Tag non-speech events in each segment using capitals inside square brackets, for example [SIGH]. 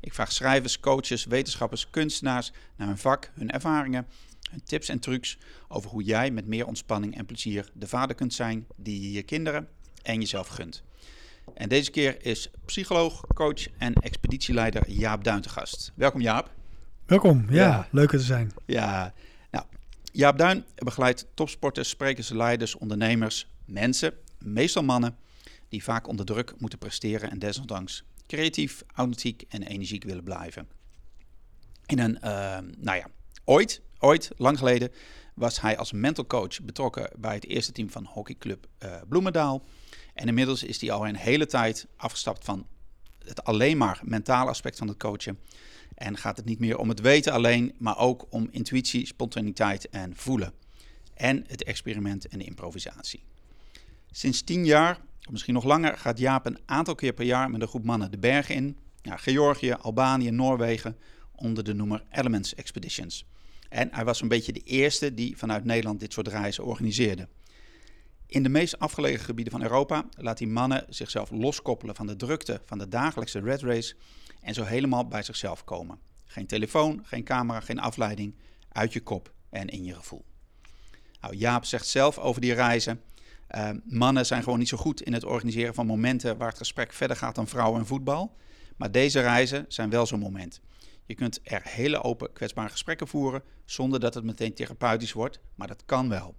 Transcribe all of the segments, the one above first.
Ik vraag schrijvers, coaches, wetenschappers, kunstenaars naar hun vak, hun ervaringen, hun tips en trucs over hoe jij met meer ontspanning en plezier de vader kunt zijn die je je kinderen en jezelf gunt. En deze keer is psycholoog, coach en expeditieleider Jaap Duin te gast. Welkom Jaap. Welkom, ja, Ja. leuk er te zijn. Ja, nou, Jaap Duin begeleidt topsporters, sprekers, leiders, ondernemers, mensen, meestal mannen, die vaak onder druk moeten presteren en desondanks creatief, authentiek en energiek willen blijven. In een, eh, nou ja, ooit, ooit, lang geleden, was hij als mental coach betrokken bij het eerste team van hockeyclub eh Bloemendaal. En inmiddels is hij al een hele tijd afgestapt van het alleen maar mentale aspect van het coachen. En gaat het niet meer om het weten alleen, maar ook om intuïtie, spontaniteit en voelen. En het experiment en de improvisatie. Sinds tien jaar, misschien nog langer, gaat Jaap een aantal keer per jaar met een groep mannen de bergen in. Ja, Georgië, Albanië, Noorwegen, onder de noemer Elements Expeditions. En hij was een beetje de eerste die vanuit Nederland dit soort reizen organiseerde. In de meest afgelegen gebieden van Europa laat die mannen zichzelf loskoppelen van de drukte van de dagelijkse red race en zo helemaal bij zichzelf komen. Geen telefoon, geen camera, geen afleiding, uit je kop en in je gevoel. Nou, Jaap zegt zelf over die reizen, eh, mannen zijn gewoon niet zo goed in het organiseren van momenten waar het gesprek verder gaat dan vrouwen en voetbal. Maar deze reizen zijn wel zo'n moment. Je kunt er hele open, kwetsbare gesprekken voeren zonder dat het meteen therapeutisch wordt, maar dat kan wel.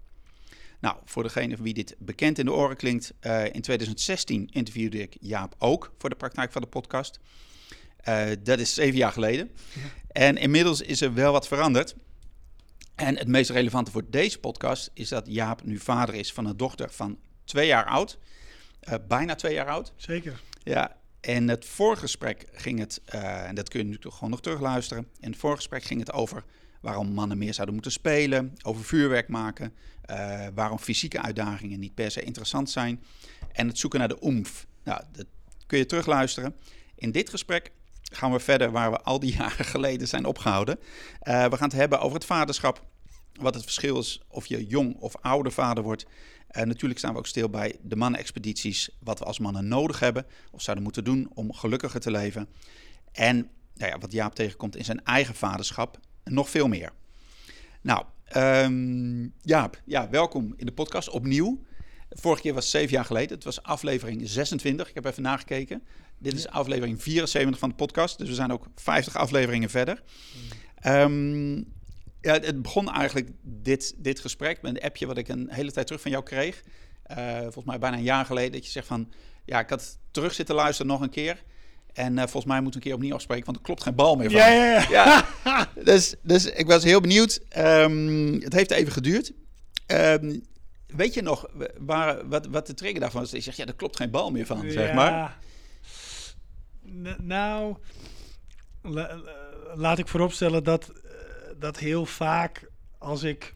Nou, voor degene van wie dit bekend in de oren klinkt, eh, in 2016 interviewde ik Jaap ook voor de praktijk van de podcast. Eh, dat is zeven jaar geleden. En inmiddels is er wel wat veranderd. En het meest relevante voor deze podcast is dat Jaap nu vader is van een dochter van twee jaar oud. Eh, bijna twee jaar oud. Zeker. Ja, en het voorgesprek ging het, eh, en dat kun je nu toch gewoon nog terugluisteren. In het voorgesprek ging het over waarom mannen meer zouden moeten spelen, over vuurwerk maken, eh, waarom fysieke uitdagingen niet per se interessant zijn en het zoeken naar de oemf. Nou, dat kun je terugluisteren. In dit gesprek gaan we verder waar we al die [LAUGHS] jaren geleden zijn opgehouden. Eh, we gaan het hebben over het vaderschap, wat het verschil is of je jong of oude vader wordt. En natuurlijk staan we ook stil bij de mannenexpedities, wat we als mannen nodig hebben of zouden moeten doen om gelukkiger te leven. En nou ja, wat Jaap tegenkomt in zijn eigen vaderschap en nog veel meer. Nou, ehm, Jaap, ja, welkom in de podcast opnieuw. Vorige keer was zeven jaar geleden. Het was aflevering 26. Ik heb even nagekeken. Dit is aflevering 74 van de podcast. Dus we zijn ook 50 afleveringen verder. Ehm, ja, het begon eigenlijk dit, dit gesprek met een appje wat ik een hele tijd terug van jou kreeg. Eh, volgens mij bijna een jaar geleden. Dat je zegt van, ja, ik had terug zitten luisteren nog een keer. En eh, volgens mij moeten we een keer opnieuw afspreken, want er klopt geen bal meer van. Ja, ja, ja. Ja, [LAUGHS] dus, dus ik was heel benieuwd. Ehm, het heeft even geduurd. Ehm, weet je nog waar, wat, wat de trigger daarvan is? Je zegt, ja, er klopt geen bal meer van, zeg maar. Nou, la- la- laat ik vooropstellen dat, eh, dat heel vaak als ik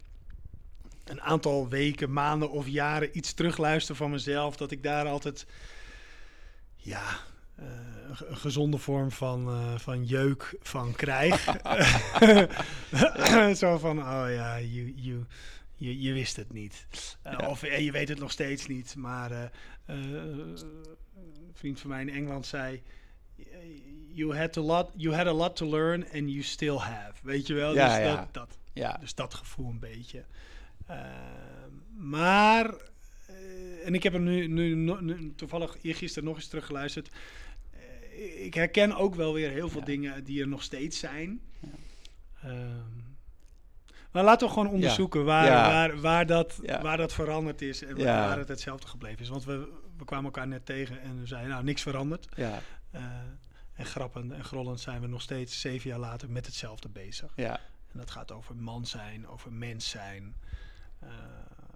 een aantal weken, maanden of jaren iets terugluister van mezelf, dat ik daar altijd, ja, eh, een ge- een gezonde vorm van, eh, van jeuk van krijg. [LAUGHS] [LAUGHS] Zo van, oh ja, you, you, je, je wist het niet. Ja. Of je weet het nog steeds niet. Maar een vriend van mij in Engeland zei... You had, a lot, you had a lot to learn and you still have. Weet je wel? Ja, dus, ja. Dat, dat, Ja, dus dat gevoel een beetje. Eh, maar... eh, en ik heb hem nu, nu, nu toevallig eergisteren nog eens teruggeluisterd. Eh, ik herken ook wel weer heel veel Ja. dingen die er nog steeds zijn. Ehm, maar laten we gewoon onderzoeken waar, waar, waar, dat, waar dat veranderd is en waar het hetzelfde gebleven is. Want we, we kwamen elkaar net tegen en we zeiden, nou, niks veranderd. ja, en grappend en grollend zijn we nog steeds zeven jaar later met hetzelfde bezig. ja, En dat gaat over man zijn, over mens zijn. Eh,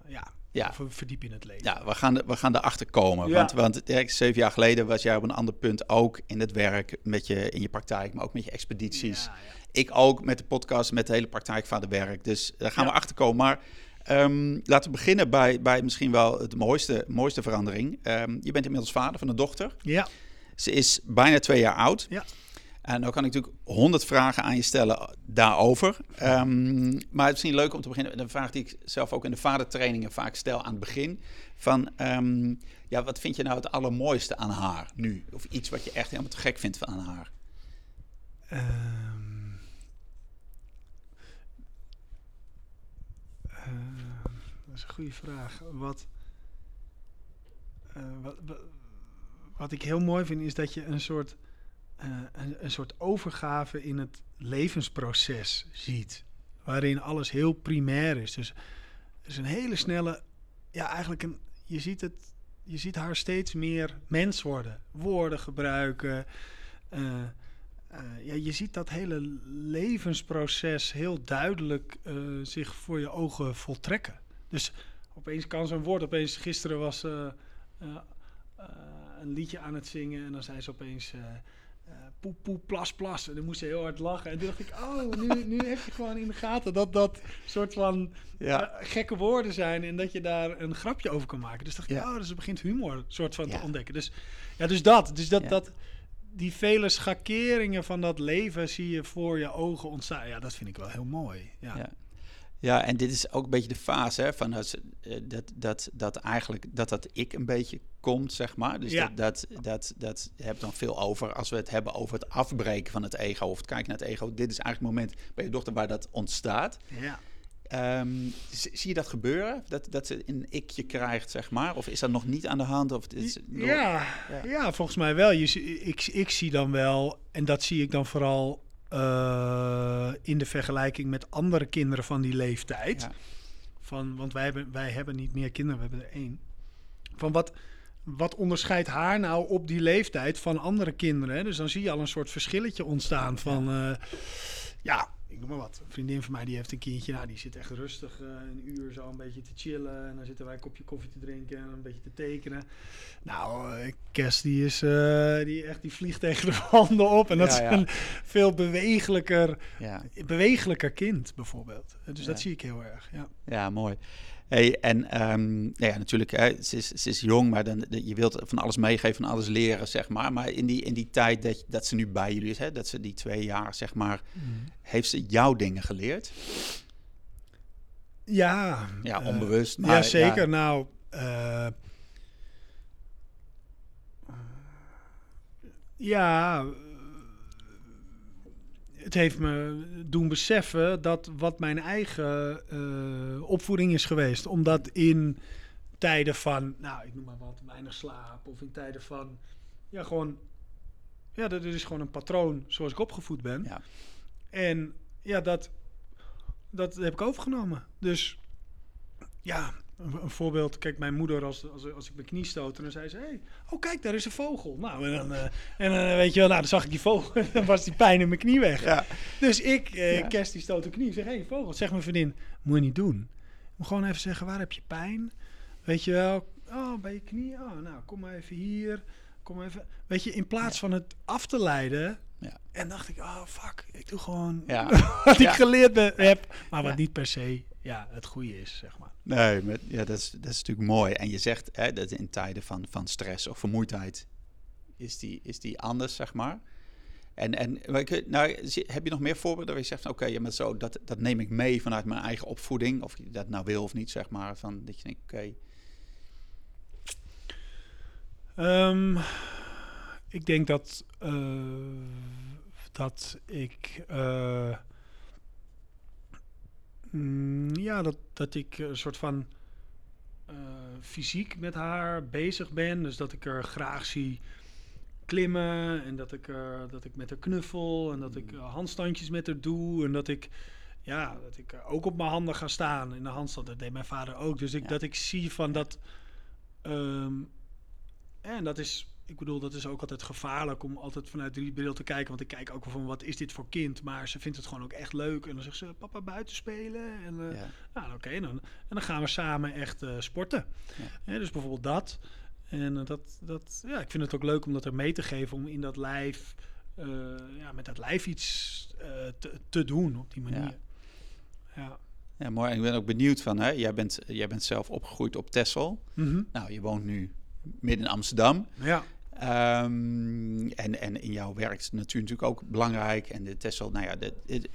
ja, Ja. ver- verdiep in het leven. Ja, we gaan, er- we gaan erachter komen. Ja. Want, want Dirk, zeven jaar geleden was jij op een ander punt ook in het werk, met je, in je praktijk, maar ook met je expedities. Ja, ja. Ik ook met de podcast, met de hele praktijk van het werk. Dus daar gaan Ja. we achter komen. Maar ehm, laten we beginnen bij, bij misschien wel het mooiste, mooiste verandering. Ehm, je bent inmiddels vader van een dochter. Ja, Ze is bijna twee jaar oud. Ja. En dan kan ik natuurlijk honderd vragen aan je stellen daarover. Ehm, maar het is misschien leuk om te beginnen met een vraag die ik zelf ook in de vadertrainingen vaak stel aan het begin. Van, ehm, ja, wat vind je nou het allermooiste aan haar nu? Of iets wat je echt helemaal te gek vindt van aan haar? Ehm, dat is een goede vraag. Wat, eh, wat, wa- wat ik heel mooi vind is dat je een soort, eh, een, soort overgave in het levensproces ziet. Waarin alles heel primair is. Dus, dus een hele snelle, ja eigenlijk een, je ziet het, je ziet haar steeds meer mens worden. Woorden gebruiken. eh, eh, ja, je ziet dat hele levensproces heel duidelijk zich voor je ogen voltrekken. Dus opeens kan zo'n woord, opeens gisteren was eh, een liedje aan het zingen en dan zei ze opeens eh eh, poep, poep, plas, plas. En dan moest ze heel hard lachen. En toen dacht ik, oh, nu, nu heb je gewoon in de gaten dat dat soort van Ja. eh, gekke woorden zijn en dat je daar een grapje over kan maken. Dus dacht ik, Ja. oh, dus er begint humor soort van Ja. te ontdekken. Dus ja, dus dat. Dus dat, dat die vele schakeringen van dat leven zie je voor je ogen ontstaan. Ja, dat vind ik wel heel mooi. Ja. Ja. En dit is ook een beetje de fase hè, van als, eh, dat, dat, dat eigenlijk dat dat ik een beetje komt, zeg maar. Dus Ja. dat, dat, dat, dat heb dan veel over als we het hebben over het afbreken van het ego of het kijken naar het ego. Dit is eigenlijk het moment bij je dochter waar dat ontstaat. Ja. Ehm, zie je dat gebeuren? Dat, dat ze een ikje krijgt, zeg maar? Of is dat nog niet aan de hand? Of is, Ja, Ja. ja. volgens mij wel. Je, ik, ik zie dan wel, en dat zie ik dan vooral eh, in de vergelijking met andere kinderen van die leeftijd. Ja. Van, want wij hebben, wij hebben niet meer kinderen, we hebben er één. Van wat, wat onderscheidt haar nou op die leeftijd van andere kinderen? Hè? Dus dan zie je al een soort verschilletje ontstaan van... eh, ja, ik noem maar wat. Een vriendin van mij die heeft een kindje, nou die zit echt rustig eh, een uur zo een beetje te chillen. En dan zitten wij een kopje koffie te drinken en een beetje te tekenen. Nou, Kes die is eh, die echt die vliegt tegen de [LAUGHS] wanden op. En dat Ja, is ja. een veel bewegelijker, Ja. bewegelijker kind bijvoorbeeld. Dus dat zie ik heel erg, ja. Ja, mooi. Hey, en ehm, nou ja, natuurlijk, hè, ze, is, ze is jong, maar dan, je wilt van alles meegeven, van alles leren, zeg maar. Maar in die, in die tijd dat, dat ze nu bij jullie is, hè, dat ze die twee jaar, zeg maar, heeft ze jouw dingen geleerd? Ja, Ja, eh, onbewust. Maar, ja, zeker. Nou, eh, ja, het heeft me doen beseffen dat wat mijn eigen eh, opvoeding is geweest. Omdat in tijden van, nou, ik noem maar wat, weinig slaap. Of in tijden van, ja, gewoon, ja, dat is gewoon een patroon zoals ik opgevoed ben. Ja. En ja, dat, dat heb ik overgenomen. Dus ja, een, een voorbeeld. Kijk, mijn moeder, als, als, als ik mijn knie stootte, dan zei ze: hey, Oh, kijk, daar is een vogel. Nou, en dan, eh, en dan weet je wel, nou, dan zag ik die vogel. [LAUGHS] en dan was die pijn in mijn knie weg. Ja. Dus ik, eh Ja. Kerst die stoot de knie. Zeg: Hé, hey, vogel. Zeg mijn vriendin: Moet je niet doen. Moet gewoon even zeggen: Waar heb je pijn? Weet je wel? Oh, bij je knie. Oh, nou, kom maar even hier. Kom even. Weet je, in plaats van het af te leiden. Ja. En dacht ik: Oh, fuck. Ik doe gewoon [LAUGHS] wat ik geleerd ben, heb. Maar wat niet per se ja, het goede is, zeg maar. Nee, maar, ja, dat, is, dat is natuurlijk mooi. En je zegt hè, dat in tijden van, van stress of vermoeidheid is die, is die anders, zeg maar. En, en nou, heb je nog meer voorbeelden waar je zegt oké, ja, maar zo, dat, dat neem ik mee vanuit mijn eigen opvoeding. Of je dat nou wil of niet, zeg maar. Van, dat je denkt, oké, Ehm, ik denk dat, eh, dat ik. eh, mm, ja, dat, dat ik een soort van. eh, fysiek met haar bezig ben. Dus dat ik er graag zie klimmen. En dat ik, er, dat ik met haar knuffel. En dat ik eh, handstandjes met haar doe. En dat ik. Ja, dat ik ook op mijn handen ga staan in de handstand. Dat deed mijn vader ook. Dus ik, Ja. dat ik zie van dat. ehm, en dat is, ik bedoel, dat is ook altijd gevaarlijk om altijd vanuit die bril te kijken. Want ik kijk ook wel van, wat is dit voor kind? Maar ze vindt het gewoon ook echt leuk. En dan zegt ze, papa, buiten spelen. En, eh, Ja. nou, oké, dan, en dan gaan we samen echt eh, sporten. Ja. Ja, dus bijvoorbeeld dat. En eh, dat, dat, ja, ik vind het ook leuk om dat er mee te geven. Om in dat lijf, ja, met dat lijf iets te, te doen op die manier. Ja. Ja, mooi. En ik ben ook benieuwd van, hè? Jij, bent, jij bent zelf opgegroeid op Texel. Mhm. Nou, je woont nu midden in Amsterdam. Ja. Ehm, en, en in jouw werk is natuur natuurlijk ook belangrijk. En de Texel, nou ja, de, de-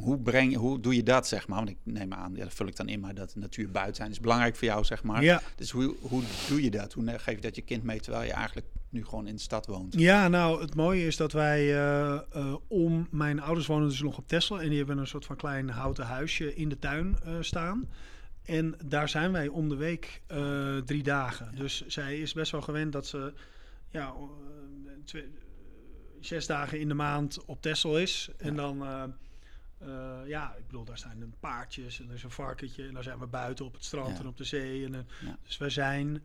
hoe, breng, hoe doe je dat, zeg maar? Want ik neem aan, ja, dat vul ik dan in, maar dat de natuur buiten zijn is belangrijk voor jou, zeg maar. Ja. Dus hoe, hoe doe je dat? Hoe geef je dat je kind mee, terwijl je eigenlijk nu gewoon in de stad woont? Ja, nou, het mooie is dat wij eh, eh, om... Mijn ouders wonen dus nog op Texel. En die hebben een soort van klein houten huisje in de tuin eh, staan. En daar zijn wij om de week eh, drie dagen. Dus zij is best wel gewend dat ze... Ja, eh, twee- zes dagen in de maand op Texel is. En dan... eh, eh, ja, ik bedoel, daar staan een paardjes en er is een varkentje. En dan zijn we buiten op het strand Ja. en op de zee. En, eh. Dus wij zijn eh,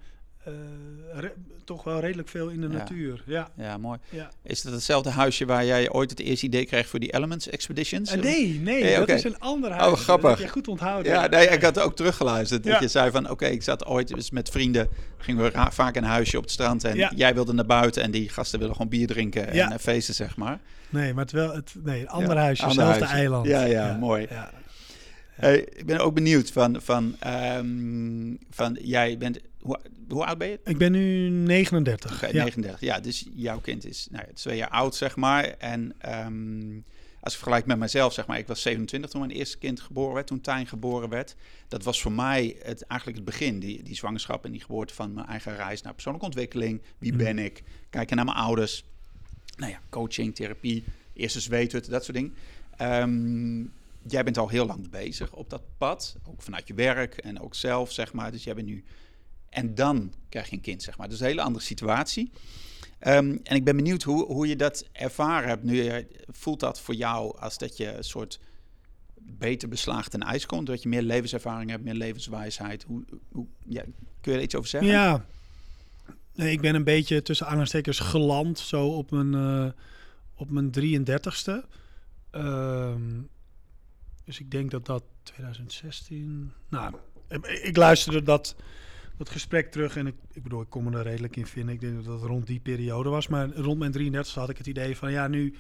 toch wel redelijk veel in de Ja. natuur. Ja, Ja, mooi. ja. Is dat hetzelfde huisje waar jij ooit het eerste idee kreeg voor die Elements Expeditions? Eh, nee, nee, dat is een ander huis. Oh, grappig. Dat heb je goed onthouden. Ja, nee, ik had ook teruggeluisterd. Dat je zei van, oké, ik zat ooit eens met vrienden, gingen we vaak in een huisje op het strand en jij wilde naar buiten en die gasten willen gewoon bier drinken en eh, feesten, zeg maar. Nee, maar het wel het nee, een ander huisje, hetzelfde huisje. eiland. Ja, ja, mooi. Hey, ik ben ook benieuwd van, van, ehm, van jij bent, hoe, hoe oud ben je? Ik ben nu 39. Oké, ja. 39. Ja, dus jouw kind is nou, ja, twee jaar oud, zeg maar. En ehm, als ik vergelijk met mezelf, zeg maar, ik was 27 toen mijn eerste kind geboren werd, toen Tijn geboren werd. Dat was voor mij het, eigenlijk het begin, die, die zwangerschap en die geboorte van mijn eigen reis naar persoonlijke ontwikkeling. Wie Mhm. ben ik? Kijken naar mijn ouders. Nou ja, coaching, therapie, eerste zweethut, dat soort dingen. Ehm, jij bent al heel lang bezig op dat pad, ook vanuit je werk en ook zelf, zeg maar. Dus jij bent nu... En dan krijg je een kind, zeg maar. Dus een hele andere situatie. Ehm, en ik ben benieuwd hoe, hoe je dat ervaren hebt. Nu, eh, voelt dat voor jou als dat je een soort beter beslagen ten ijs komt? Dat je meer levenservaring hebt, meer levenswijsheid? Hoe, hoe, ja, kun je er iets over zeggen? Ja. Nee, ik ben een beetje tussen aanhalingstekens geland zo op mijn, eh, op mijn 33ste. Ehm, dus ik denk dat dat 2016... Nou, ik luisterde dat, dat gesprek terug en ik, ik bedoel, ik kon me er redelijk in vinden. Ik denk dat dat rond die periode was. Maar rond mijn 33 had ik het idee van, ja, nu...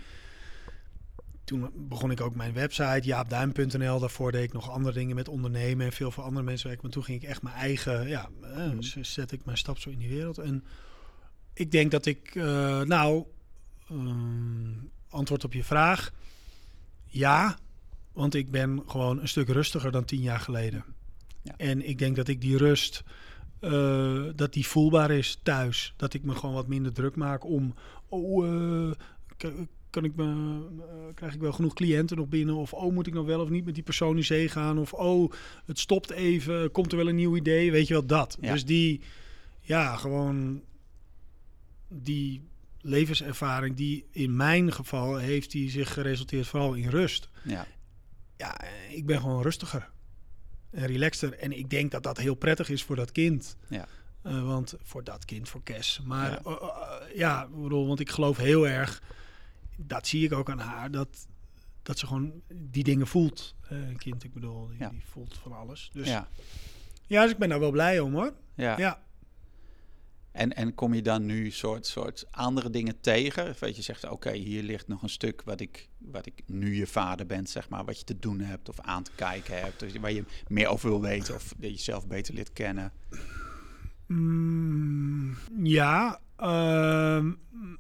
Toen begon ik ook mijn website, jaapduim.nl. Daarvoor deed ik nog andere dingen met ondernemen en veel voor andere mensen werken. Maar toen ging ik echt mijn eigen, ja, eh, z- zet ik mijn stap zo in die wereld. En ik denk dat ik, eh, nou, ehm, antwoord op je vraag, ja. Want ik ben gewoon een stuk rustiger dan tien jaar geleden. Ja. En ik denk dat ik die rust, eh, dat die voelbaar is thuis. Dat ik me gewoon wat minder druk maak om, oh, eh, kan ik me, eh, krijg ik wel genoeg cliënten nog binnen? Of oh, moet ik nou wel of niet met die persoon in zee gaan? Of oh, het stopt even, komt er wel een nieuw idee? Weet je wel, dat. Ja. Dus die, ja, gewoon die levenservaring die in mijn geval heeft die zich geresulteerd vooral in rust. Ja, Ja, ik ben gewoon rustiger en relaxter. En ik denk dat dat heel prettig is voor dat kind. Ja. Eh, want voor dat kind, voor Kes. Maar Ja. ja, ja ik bedoel, want ik geloof heel erg, dat zie ik ook aan haar, dat, dat ze gewoon die dingen voelt. Eh, een kind, ik bedoel, die, Ja. die voelt van alles. Dus ja. ja, dus ik ben daar wel blij om hoor. ja. Ja. En, en kom je dan nu soort, soort andere dingen tegen? Weet je zegt, oké, hier ligt nog een stuk wat ik, wat ik nu je vader bent, zeg maar, wat je te doen hebt of aan te kijken hebt, of waar je meer over wil weten of dat je jezelf beter leert kennen. Mm, ja, ehm,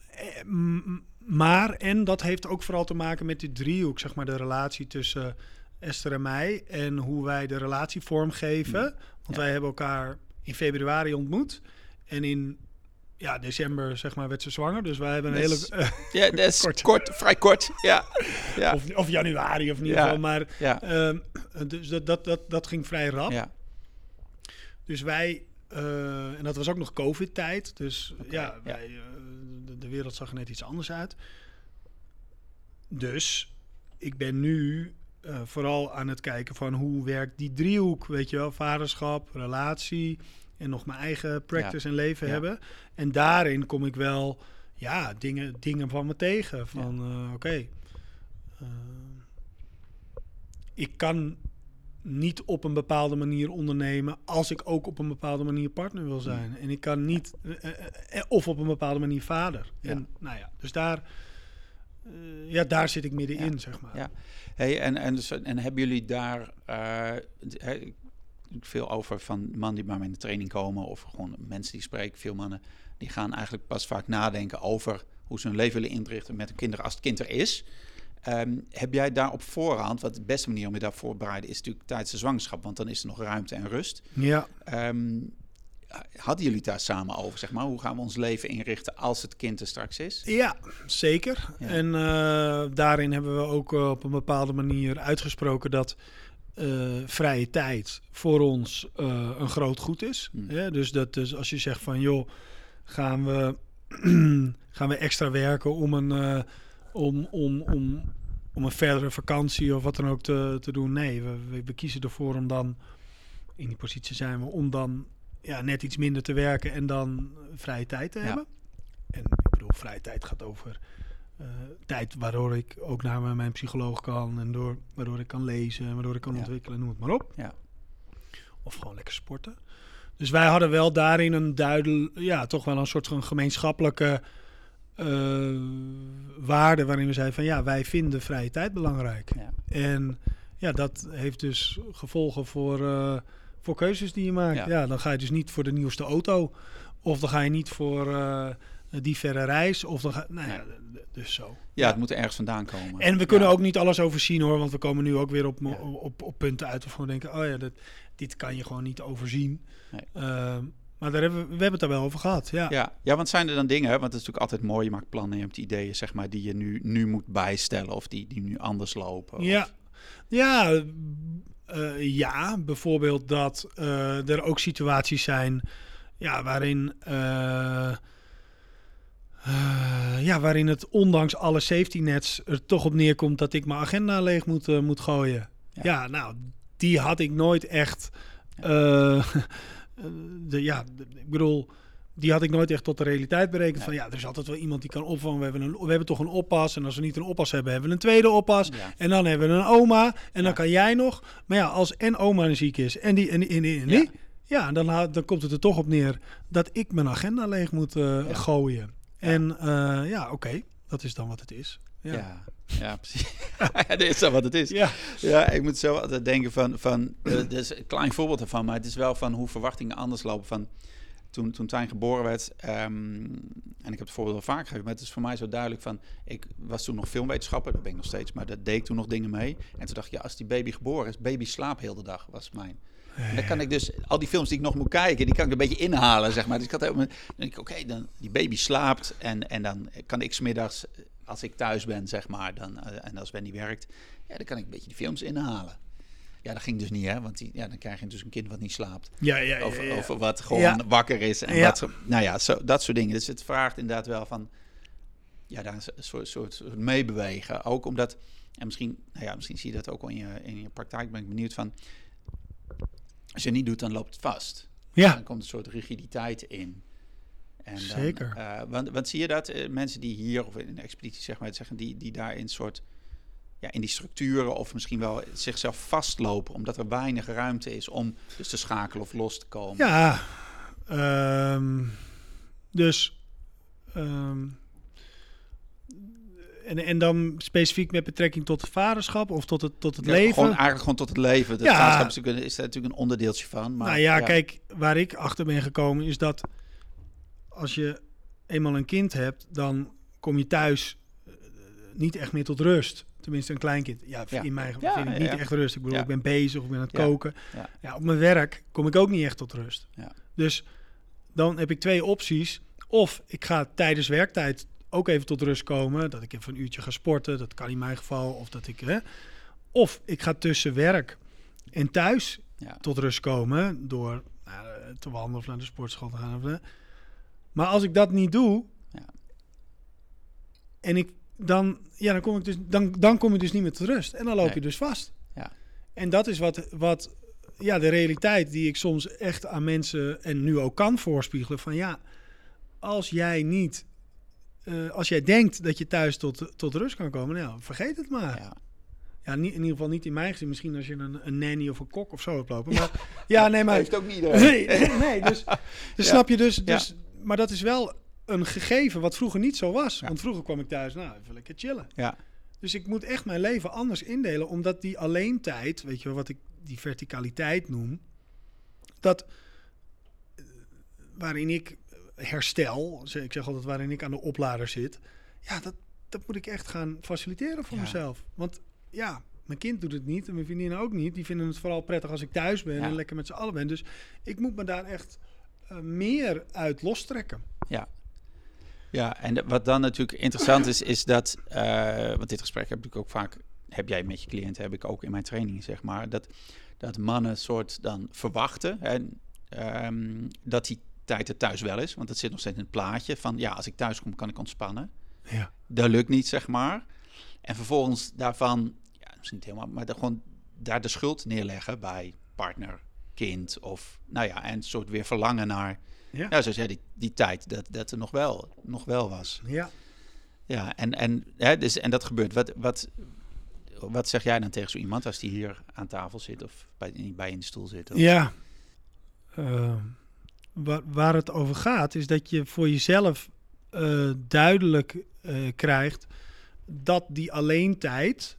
eh, mm, maar en dat heeft ook vooral te maken met die driehoek, zeg maar de relatie tussen Esther en mij en hoe wij de relatie vormgeven. Want Ja. wij hebben elkaar in februari ontmoet en in ja, december zeg maar werd ze zwanger, dus wij hebben een hele is- Ja, dat is [LAUGHS] Kort. kort. vrij kort. Ja, ja, of, of januari of in ieder Ja. geval, maar ja, ehm, dus dat, dat, dat, dat ging vrij rap. ja, Dus wij, eh, en dat was ook nog COVID-tijd. Dus ja, wij, eh, de, de wereld zag er net iets anders uit. Dus ik ben nu eh, vooral aan het kijken van hoe werkt die driehoek, weet je wel, vaderschap, relatie en nog mijn eigen practice en leven Ja. hebben. En daarin kom ik wel ja, dingen, dingen van me tegen. Van eh, oké, eh, ik kan niet op een bepaalde manier ondernemen als ik ook op een bepaalde manier partner wil zijn. En ik kan niet, eh, of op een bepaalde manier vader. En nou ja, dus daar, ja, daar zit ik middenin, Ja. zeg maar. Ja. Hey, en, en, dus, en hebben jullie daar veel over van mannen die bij mij in de training komen, of gewoon mensen die spreken, veel mannen, die gaan eigenlijk pas vaak nadenken over hoe ze hun leven willen inrichten met hun kinderen als het kind er is. Ehm, heb jij daar op voorhand, wat de beste manier om je daar voor te bereiden is natuurlijk tijdens de zwangerschap, want dan is er nog ruimte en rust. Ja, Ehm, hadden jullie het daar samen over, zeg maar? Hoe gaan we ons leven inrichten als het kind er straks is? Ja, zeker. Ja. En eh, daarin hebben we ook eh, op een bepaalde manier uitgesproken dat vrije tijd voor ons eh, een groot goed is. Hmm. Hè? Dus, dat, dus als je zegt van joh, gaan we, [CLEARS THROAT] gaan we extra werken om een, eh, om, om, om, om een verdere vakantie of wat dan ook te, te doen. Nee, we, we, kiezen ervoor om dan, in die positie zijn we, om dan ja, net iets minder te werken en dan vrije tijd te Ja. hebben. En ik bedoel, vrije tijd gaat over eh, tijd waardoor ik ook naar mijn- psycholoog kan en door, waardoor ik kan lezen en waardoor ik kan Ja. ontwikkelen, noem het maar op. Ja. Of gewoon lekker sporten. Dus wij hadden wel daarin een duidelijk, ja, toch wel een soort van gemeenschappelijke eh, waarde waarin we zeiden van ja, wij vinden vrije tijd belangrijk. Ja. En ja, dat heeft dus gevolgen voor, eh, voor keuzes die je maakt. Ja. Ja. dan ga je dus niet voor de nieuwste auto. Of dan ga je niet voor eh, die verre reis. Of dan ga, nou ja, dus zo. Ja, het moet er ergens vandaan komen. En we kunnen Ja. ook niet alles overzien hoor. Want we komen nu ook weer op, Ja. op, op punten uit. Of gewoon denken, oh ja, dat, dit kan je gewoon niet overzien. Nee. Ehm, maar daar hebben we, we hebben het daar wel over gehad. Ja. Ja, ja, want zijn er dan dingen, want het is natuurlijk altijd mooi, je maakt plannen, je hebt ideeën, zeg maar, die je nu, nu moet bijstellen of die, die nu anders lopen. of- Ja, ja, eh, ja bijvoorbeeld dat eh, er ook situaties zijn ja, waarin, eh, ja, waarin het ondanks alle safety nets er toch op neerkomt dat ik mijn agenda leeg moet, eh, moet gooien. Ja. Ja. nou, die had ik nooit echt. eh, [LAUGHS] de, ja, de- ik bedoel, die had ik nooit echt tot de realiteit berekend. Ja. Van ja, er is altijd wel iemand die kan opvangen. We hebben, een, we hebben toch een oppas. En als we niet een oppas hebben, hebben we een tweede oppas. Ja. En dan hebben we een oma. En dan kan jij nog. Maar ja, als en oma ziek is en die en die en die, en die, Ja. dan, dan komt het er toch op neer dat ik mijn agenda leeg moet gooien. En eh, ja, oké, dat is dan wat het is. Ja. Ja, ja, precies. [LAUGHS] [LAUGHS] ja, dat is dan wat het is. Ja. Ja, ik moet zo altijd denken van, van dit is een klein voorbeeld ervan, maar het is wel van hoe verwachtingen anders lopen. Van toen, toen Tijn geboren werd, ehm, en ik heb het voorbeeld wel vaak gegeven, maar het is voor mij zo duidelijk van, ik was toen nog filmwetenschapper, dat ben ik nog steeds, maar daar deed ik toen nog dingen mee. En toen dacht ik, ja, als die baby geboren is, baby slaap heel de dag, was mijn. En dan kan ik dus, al die films die ik nog moet kijken, die kan ik een beetje inhalen, zeg maar. Dus ik had helemaal, dan denk ik, oké, dan die baby slaapt en, en dan kan ik smiddags, als ik thuis ben, zeg maar, dan, eh, en als Wendy werkt, ja, dan kan ik een beetje die films inhalen. Ja, dat ging dus niet, hè, want die, ja, dan krijg je dus een kind wat niet slaapt. Ja, ja, ja, Over, over wat gewoon wakker is. En wat, nou ja, zo, dat soort dingen. Dus het vraagt inderdaad wel van, ja, daar een soort, soort, soort meebewegen. Ook omdat, en misschien, nou ja, misschien zie je dat ook al in je, in je praktijk, ben ik benieuwd van, als je niet doet, dan loopt het vast. Ja. Dan komt een soort rigiditeit in. En dan, Zeker. eh, want, want zie je dat eh, mensen die hier of in de expeditie zeg maar zeggen, die, die daar in soort ja, in die structuren of misschien wel zichzelf vastlopen, omdat er weinig ruimte is om dus te schakelen of los te komen. Ja, ehm, dus. ehm, en, en dan specifiek met betrekking tot het vaderschap of tot het, tot het Ja, leven. Gewoon eigenlijk gewoon tot het leven. Dat Ja. vaderschap is natuurlijk, een- is daar natuurlijk een onderdeeltje van. Maar, nou ja, kijk, waar ik achter ben gekomen is dat als je eenmaal een kind hebt, dan kom je thuis eh, niet echt meer tot rust. Tenminste, een kleinkind. Ja, Ja. in mijn geval Ja, vind ik niet echt rust. Ik bedoel, ik ben bezig, ik ben aan het koken. Ja. Ja. op mijn werk kom ik ook niet echt tot rust. Ja. Dus dan heb ik twee opties. Of ik ga tijdens werktijd ook even tot rust komen. Dat ik even een uurtje ga sporten. Dat kan in mijn geval. Of dat ik. Hè, of ik ga tussen werk en thuis Ja. tot rust komen. Door nou, te wandelen of naar de sportschool te gaan. Of. Maar als ik dat niet doe. Ja. En ik dan. Ja, dan kom ik dus. Dan, dan kom je dus niet meer tot rust. En dan loop Nee. je dus vast. Ja. En dat is wat. wat ja, de realiteit die ik soms echt aan mensen en nu ook kan voorspiegelen. Van ja, als jij niet, eh, als jij denkt dat je thuis tot, tot rust kan komen, nou, vergeet het maar. Ja. Ja, niet, in ieder geval niet in mijn gezin. Misschien als je een, een nanny of een kok of zo hebt lopen. Maar, ja, nee, maar... Heeft ook niet Nee, nee, dus, [LAUGHS] dus snap je dus, dus... Maar dat is wel een gegeven wat vroeger niet zo was. Want vroeger kwam ik thuis, nou, even lekker chillen. Ja. Dus ik moet echt mijn leven anders indelen, omdat die alleen tijd, weet je wel, wat ik die verticaliteit noem, dat eh, waarin ik herstel, ik zeg altijd waarin ik aan de oplader zit, ja, dat, dat moet ik echt gaan faciliteren voor mezelf. Want ja, mijn kind doet het niet en mijn vriendinnen ook niet. Die vinden het vooral prettig als ik thuis ben en lekker met z'n allen ben. Dus ik moet me daar echt uh, meer uit lostrekken. Ja, ja, en wat dan natuurlijk interessant is, is dat, uh, want dit gesprek heb ik ook vaak, heb jij met je cliënten, heb ik ook in mijn training, zeg maar, dat, dat mannen soort dan verwachten hè, um, dat die tijd er thuis wel is, want dat zit nog steeds in het plaatje van, ja, als ik thuis kom, kan ik ontspannen. Ja. Dat lukt niet, zeg maar. En vervolgens daarvan, ja, misschien niet helemaal, maar gewoon daar de schuld neerleggen bij partner, kind of, nou ja, en soort weer verlangen naar ja, ja zoals jij die, die tijd, dat, dat er nog wel, nog wel was. Ja. Ja, en, en, hè, dus, en dat gebeurt. Wat, wat, wat zeg jij dan tegen zo iemand als die hier aan tafel zit of bij, bij in de stoel zit? Of? Ja, uh, waar, waar het over gaat is dat je voor jezelf uh, duidelijk uh, krijgt dat die alleen tijd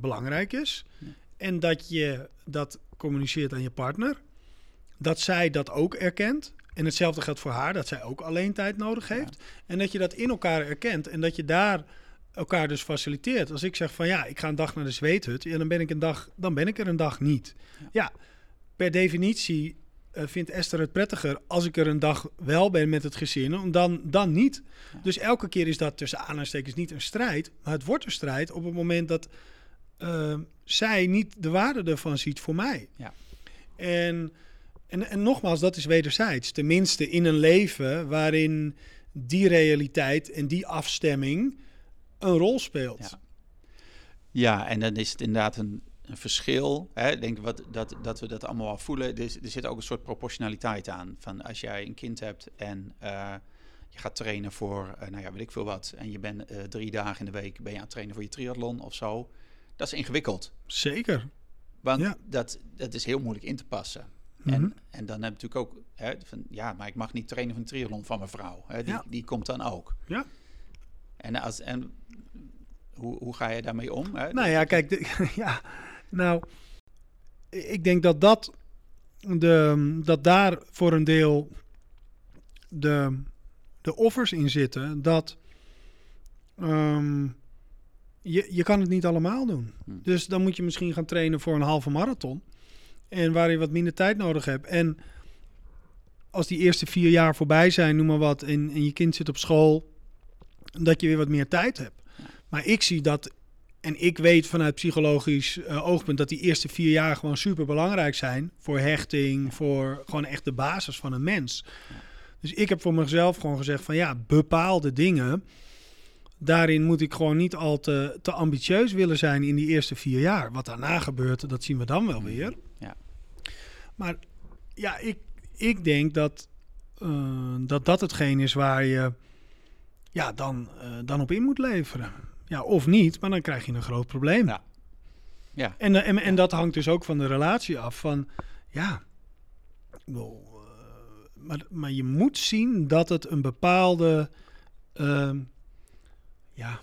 belangrijk is. Ja. En dat je dat communiceert aan je partner dat zij dat ook erkent. En hetzelfde geldt voor haar, dat zij ook alleen tijd nodig heeft. En dat je dat in elkaar erkent en dat je daar elkaar dus faciliteert. Als ik zeg van ja, ik ga een dag naar de zweethut, ja, dan ben ik een dag, dan ben ik er een dag niet. Ja, per definitie uh, vindt Esther het prettiger als ik er een dag wel ben met het gezin, dan, dan niet. Dus elke keer is dat tussen aanhalingstekens niet een strijd, maar het wordt een strijd op het moment dat uh, zij niet de waarde ervan ziet voor mij. Ja. En en, en nogmaals, dat is wederzijds. Tenminste in een leven waarin die realiteit en die afstemming een rol speelt. Ja, ja en dan is het inderdaad een, een verschil. Hè? Ik denk wat, dat, dat we dat allemaal wel voelen. Er, er zit ook een soort proportionaliteit aan. Van als jij een kind hebt en uh, je gaat trainen voor, uh, nou ja, weet ik veel wat. En je bent uh, drie dagen in de week ben je aan het trainen voor je triathlon of zo. Dat is ingewikkeld. Zeker. Want ja. dat, dat is heel moeilijk in te passen. En, mhm. en dan heb je natuurlijk ook, hè, van, ja, maar ik mag niet trainen van een triathlon van mijn vrouw. Hè, die, die komt dan ook. Ja. En, als, en hoe, hoe ga je daarmee om? Hè? Nou ja, kijk, de, [LAUGHS] ja, nou, ik denk dat dat, de, dat daar voor een deel de, de offers in zitten. Dat um, je, je kan het niet allemaal doen. Hm. Dus dan moet je misschien gaan trainen voor een halve marathon. En waar je wat minder tijd nodig hebt. En als die eerste vier jaar voorbij zijn, noem maar wat, en, en je kind zit op school, dat je weer wat meer tijd hebt. Maar ik zie dat, en ik weet vanuit psychologisch uh, oogpunt, dat die eerste vier jaar gewoon super belangrijk zijn voor hechting, voor gewoon echt de basis van een mens. Dus ik heb voor mezelf gewoon gezegd van ja, bepaalde dingen, daarin moet ik gewoon niet al te, te ambitieus willen zijn in die eerste vier jaar. Wat daarna gebeurt, dat zien we dan wel weer. Ja. Maar ja, ik, ik denk dat, uh, dat dat hetgeen is waar je ja, dan, uh, dan op in moet leveren. Ja, of niet, maar dan krijg je een groot probleem. Ja. ja. En, en, en dat hangt dus ook van de relatie af. Van ja, well, uh, maar, maar je moet zien dat het een bepaalde ja,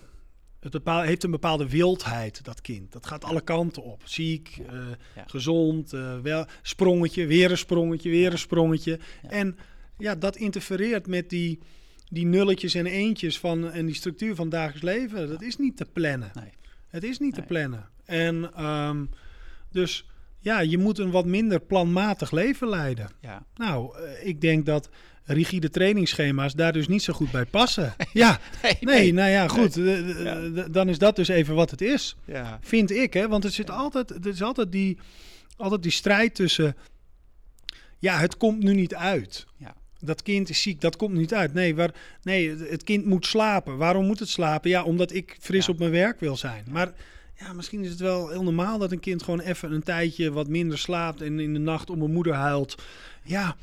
het bepaal, heeft een bepaalde wildheid, dat kind. Dat gaat alle kanten op. Ziek, uh, ja. gezond, uh, wel, sprongetje, weer een sprongetje, weer een sprongetje. Ja. En ja, dat interfereert met die, die nulletjes en eentjes van, en die structuur van dagelijks leven. Dat is niet te plannen. Nee. Het is niet nee. te plannen. En um, dus ja, je moet een wat minder planmatig leven leiden. Ja. Nou, uh, ik denk dat rigide trainingsschema's daar dus niet zo goed bij passen. [LAUGHS] ja, nee, nee, nou ja, goed. Nee. Ja. Dan is dat dus even wat het is. Ja. Vind ik, hè? Want er zit altijd, er is altijd die, altijd die strijd tussen. Ja, het komt nu niet uit. Ja. Dat kind is ziek, dat komt niet uit. Nee, waar, nee, het kind moet slapen. Waarom moet het slapen? Ja, omdat ik fris ja. op mijn werk wil zijn. Maar ja, misschien is het wel heel normaal dat een kind gewoon even een tijdje wat minder slaapt en in de nacht om een moeder huilt. Ja,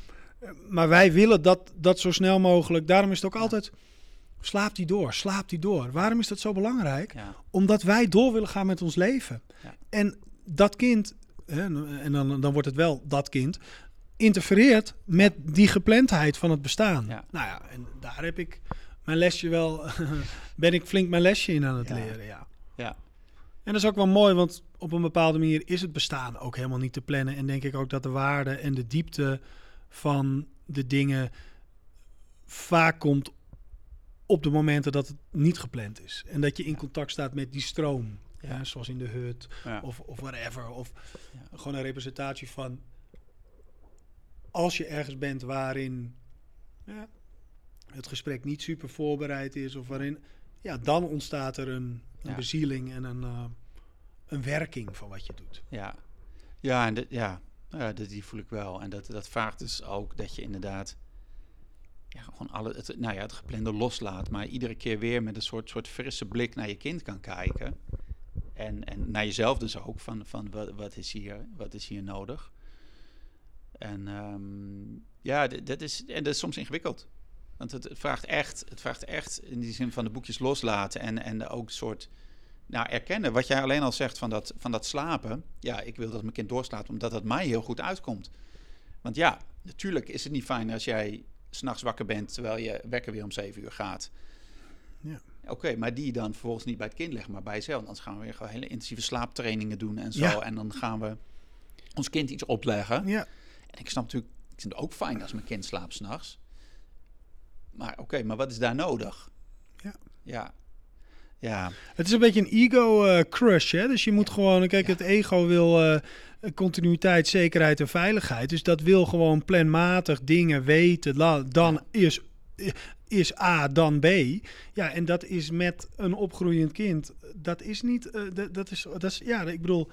maar wij willen dat, dat zo snel mogelijk. Daarom is het ook altijd, slaapt hij door, slaapt hij door. Waarom is dat zo belangrijk? Ja. Omdat wij door willen gaan met ons leven. En dat kind, hè, en dan, dan wordt het wel dat kind, interfereert met die geplandheid van het bestaan. Ja. Nou ja, en daar heb ik mijn lesje wel, [LAUGHS] ben ik flink mijn lesje in aan het Ja. leren, ja. Ja. En dat is ook wel mooi, want op een bepaalde manier is het bestaan ook helemaal niet te plannen. En denk ik ook dat de waarde en de diepte van de dingen vaak komt op de momenten dat het niet gepland is. En dat je in contact staat met die stroom. Ja. Zoals in de hut of, of whatever. Of gewoon een representatie van als je ergens bent waarin ja, het gesprek niet super voorbereid is of waarin, ja, dan ontstaat er een, een Ja. bezieling en een, eh, een werking van wat je doet. Ja, ja, en ja, ja die voel ik wel. En dat, dat vraagt dus ook dat je inderdaad ja, gewoon alle, het, nou ja, het geplande loslaat, maar iedere keer weer met een soort, soort frisse blik naar je kind kan kijken. En, en naar jezelf dus ook, van, van wat, wat, is hier, wat is hier nodig. En ehm, ja, dat is, en dat is soms ingewikkeld. Want het, het vraagt echt, het vraagt echt in die zin van de boekjes loslaten en, en ook een soort nou, erkennen. Wat jij alleen al zegt van dat, van dat slapen. Ja, ik wil dat mijn kind doorslaapt, omdat dat mij heel goed uitkomt. Want ja, natuurlijk is het niet fijn als jij s'nachts wakker bent terwijl je wekker weer om zeven uur gaat. Ja. Oké, maar die dan vervolgens niet bij het kind leggen, maar bij jezelf. Anders gaan we weer gewoon hele intensieve slaaptrainingen doen en zo. Ja. En dan gaan we ons kind iets opleggen. Ja, En ik snap natuurlijk, ik vind het ook fijn als mijn kind slaapt s'nachts. Maar oké, maar wat is daar nodig? Ja. Ja. Ja. het is een beetje een ego-crush, hè? Dus je moet gewoon, kijk, Ja. het ego wil eh, continuïteit, zekerheid en veiligheid. Dus dat wil gewoon planmatig dingen weten. La- Dan is, is A, dan B. Ja, en dat is met een opgroeiend kind. Dat is niet, eh, dat, dat is, dat is, ja, ik bedoel,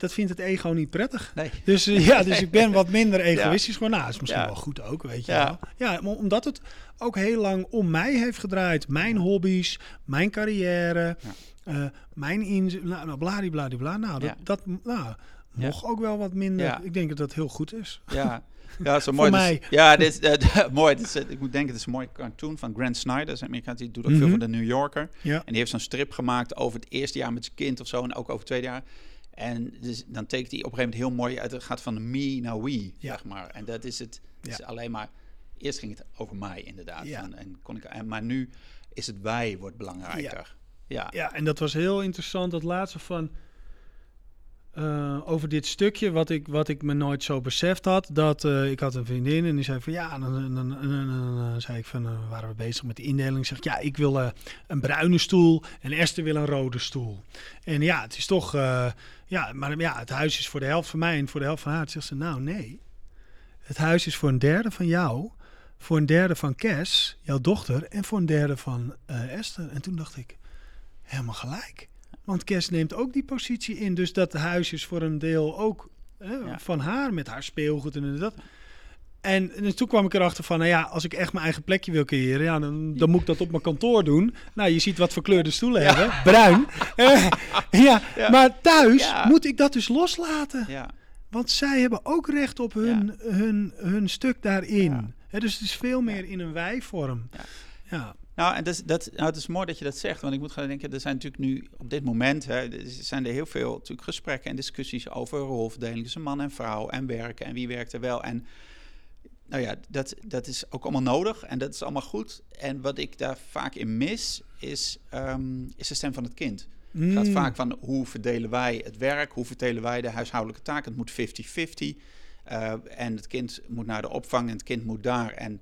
dat vindt het ego niet prettig. Nee. Dus eh, ja, dus ik ben [LAUGHS] wat minder egoïstisch. Gewoon, nou, is misschien Ja. wel goed ook, weet je Ja. wel. Ja, maar omdat het ook heel lang om mij heeft gedraaid. Mijn hobby's, mijn carrière, Ja. eh, mijn inzet. Nou, nou bladibladibla. Nou, dat, Ja. dat nou, mocht ook wel wat minder. Ja. Ik denk dat dat heel goed is. Ja, [LAUGHS] ja zo mooi. Dus- ja, dit is eh, [LAUGHS] mooi. Dit is, ik moet denken, het is een mooie cartoon van Grant Snyder. Dat Amerikaan, die doet ook veel Mhm. voor de New Yorker. Ja. En die heeft zo'n strip gemaakt over het eerste jaar met zijn kind of zo. En ook over het tweede jaar. En dus, dan tekent hij op een gegeven moment heel mooi uit. Het gaat van me naar we, Ja. zeg maar. En dat is het. Ja. alleen maar... Eerst ging het over mij, inderdaad. Ja. En kon ik, en, maar nu is het wij wordt belangrijker. Ja. Ja, en dat was heel interessant. Dat laatste van. Eh, over dit stukje, wat ik, wat ik me nooit zo beseft had. Dat eh, ik had een vriendin en die zei van ja, dan, dan, dan zei ik van, eh, waren we bezig met de indeling. Ik zeg ja, ik wil eh, een bruine stoel en Esther wil een rode stoel. En ja, het is toch, eh, ja, maar ja, het huis is voor de helft van mij en voor de helft van haar. Zegt ze nou nee, het huis is voor een derde van jou, voor een derde van Kes, jouw dochter, en voor een derde van eh, Esther. En toen dacht ik, helemaal gelijk. Want Kes neemt ook die positie in. Dus dat huis is voor een deel ook hè, Ja. van haar met haar speelgoed en dat. En, en toen kwam ik erachter van, nou ja, als ik echt mijn eigen plekje wil creëren, ja, dan, dan moet ik dat op mijn kantoor doen. Nou, je ziet wat voor kleur de stoelen Ja. hebben. Bruin. [LAUGHS] Eh, ja, Ja. maar thuis moet ik dat dus loslaten. Ja. Want zij hebben ook recht op hun, hun, hun stuk daarin. Dus het is veel meer in een wij-vorm. Ja. Nou, en dat, is- dat, nou, het is mooi dat je dat zegt. Want ik moet gaan denken, er zijn natuurlijk nu op dit moment... Hè, zijn er heel veel natuurlijk gesprekken en discussies over rolverdeling tussen man en vrouw en werken en wie werkt er wel. En nou ja, dat, dat is ook allemaal nodig en dat is allemaal goed. En wat ik daar vaak in mis, is, ehm, is de stem van het kind. Het gaat Mm. vaak van hoe verdelen wij het werk, hoe verdelen wij de huishoudelijke taken. Het moet 50-50. eh, en het kind moet naar de opvang en het kind moet daar. En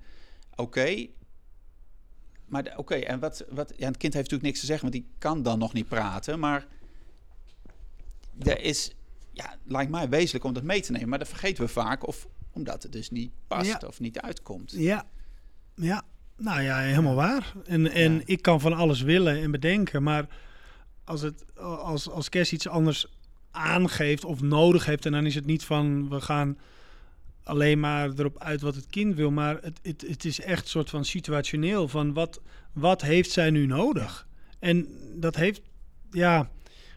oké, maar oké, en wat, wat, ja, het kind heeft natuurlijk niks te zeggen, want die kan dan nog niet praten. Maar er is, ja, lijkt mij wezenlijk om dat mee te nemen. Maar dat vergeten we vaak, of omdat het dus niet past Ja. of niet uitkomt. Ja, ja. Nou ja, helemaal waar. En, en Ja. ik kan van alles willen en bedenken, maar als, het, als, als Kes iets anders aangeeft of nodig heeft, en dan is het niet van we gaan alleen maar erop uit wat het kind wil, maar het, het, het is echt een soort van situationeel van wat, wat heeft zij nu nodig? En dat heeft, ja,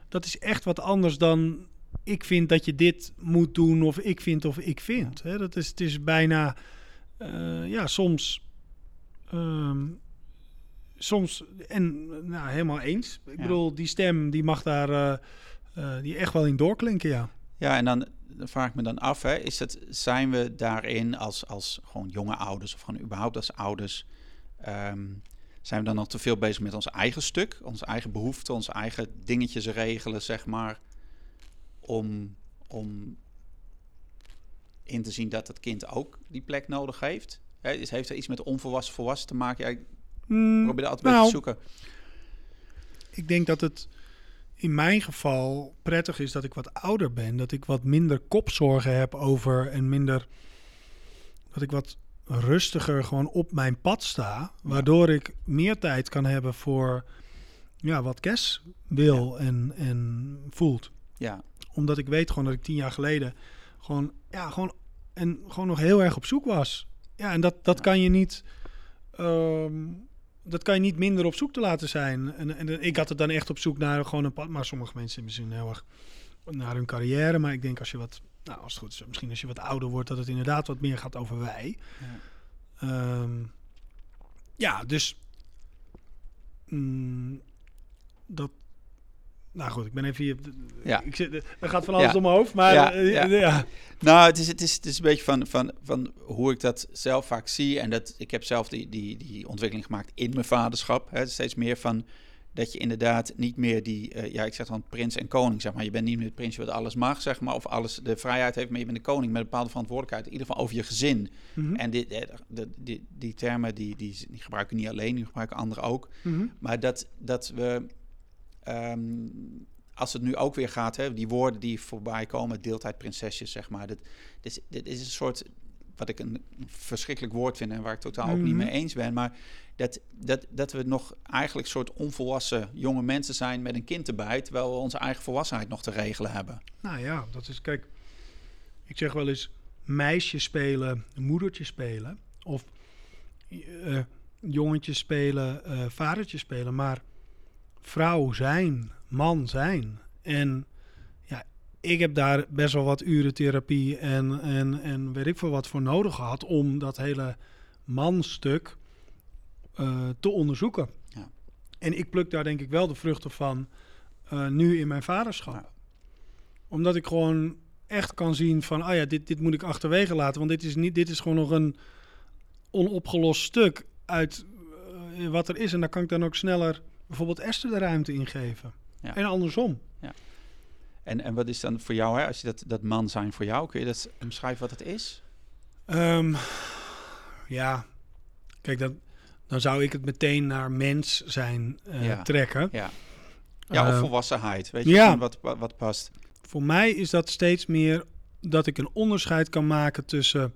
dat is echt wat anders dan ik vind dat je dit moet doen of ik vind of ik vind. Hè? Dat is, het is bijna, eh, ja, soms, ehm, soms, en nou, helemaal eens. Ik Ja. bedoel, die stem die mag daar eh, eh, die echt wel in doorklinken, ja. Ja, en dan, dan vraag ik me dan af, hè, is het, zijn we daarin als, als gewoon jonge ouders of gewoon überhaupt als ouders, ehm, zijn we dan nog te veel bezig met ons eigen stuk, onze eigen behoeften, onze eigen dingetjes regelen, zeg maar, om, om in te zien dat het kind ook die plek nodig heeft? Hè, is- heeft er iets met onvolwassen volwassen te maken? Ja, ik Mm, probeer dat altijd nou, te zoeken. Ik denk dat het in mijn geval prettig is dat ik wat ouder ben. Dat ik wat minder kopzorgen heb over en minder. Dat ik wat rustiger gewoon op mijn pad sta. Waardoor ik meer tijd kan hebben voor ja, wat Kes wil en, en voelt. Ja, Omdat ik weet gewoon dat ik tien jaar geleden gewoon, ja, gewoon, en gewoon nog heel erg op zoek was. Ja, en dat, dat Ja. kan je niet. ehm, dat kan je niet minder op zoek te laten zijn. En, en ik had het dan echt op zoek naar gewoon een pad. Maar sommige mensen misschien heel erg naar hun carrière. Maar ik denk als je wat, nou als het goed is, misschien als je wat ouder wordt, dat het inderdaad wat meer gaat over wij. ja. Ehm, ja, dus mm, dat. Nou goed, ik ben even hier. Ja. Ik zit, er gaat van alles Ja. door mijn hoofd, maar Ja, eh, ja. ja. Nou, het is, het is, het is een beetje van, van, van hoe ik dat zelf vaak zie. En dat, ik heb zelf die, die, die ontwikkeling gemaakt in mijn vaderschap. Hè. Steeds meer van dat je inderdaad niet meer die, eh, ja, ik zeg dan prins en koning, zeg maar. Je bent niet meer het prinsje wat alles mag, zeg maar, of alles de vrijheid heeft, maar je bent de koning met een bepaalde verantwoordelijkheid, in ieder geval over je gezin. Mhm. En dit, eh, de, die, die termen, die, die, die gebruiken niet alleen, die gebruiken anderen ook. Mhm. Maar dat, dat we, ehm, als het nu ook weer gaat, hè, die woorden die voorbij komen, deeltijd prinsesjes, zeg maar. Dit, dit, is- dit is een soort, wat ik een verschrikkelijk woord vind en waar ik totaal ook niet Mhm. mee eens ben. Maar dat, dat, dat we nog eigenlijk soort onvolwassen jonge mensen zijn met een kind erbij, terwijl we onze eigen volwassenheid nog te regelen hebben. Nou ja, dat is, kijk, ik zeg wel eens meisje spelen, moedertje spelen. Of eh jongetje spelen, eh vadertje spelen. Maar vrouw zijn, man zijn. En ja, ik heb daar best wel wat uren therapie en, en, en weet ik veel wat voor nodig gehad om dat hele manstuk eh, te onderzoeken. Ja. En ik pluk daar denk ik wel de vruchten van eh, nu in mijn vaderschap Ja. omdat ik gewoon echt kan zien van, ah ja, dit, dit moet ik achterwege laten. Want dit is, niet, dit is gewoon nog een onopgelost stuk uit eh, wat er is. En daar kan ik dan ook sneller bijvoorbeeld Esther de ruimte in geven. Ja. En andersom. En, en wat is dan voor jou, hè, als je dat, dat man zijn voor jou, kun je dat omschrijven wat het is? Ehm, ja, kijk, dan, dan zou ik het meteen naar mens zijn eh, Ja. trekken. Ja, ja of Eh, volwassenheid, weet je, ja. wat, wat past. Voor mij is dat steeds meer dat ik een onderscheid kan maken tussen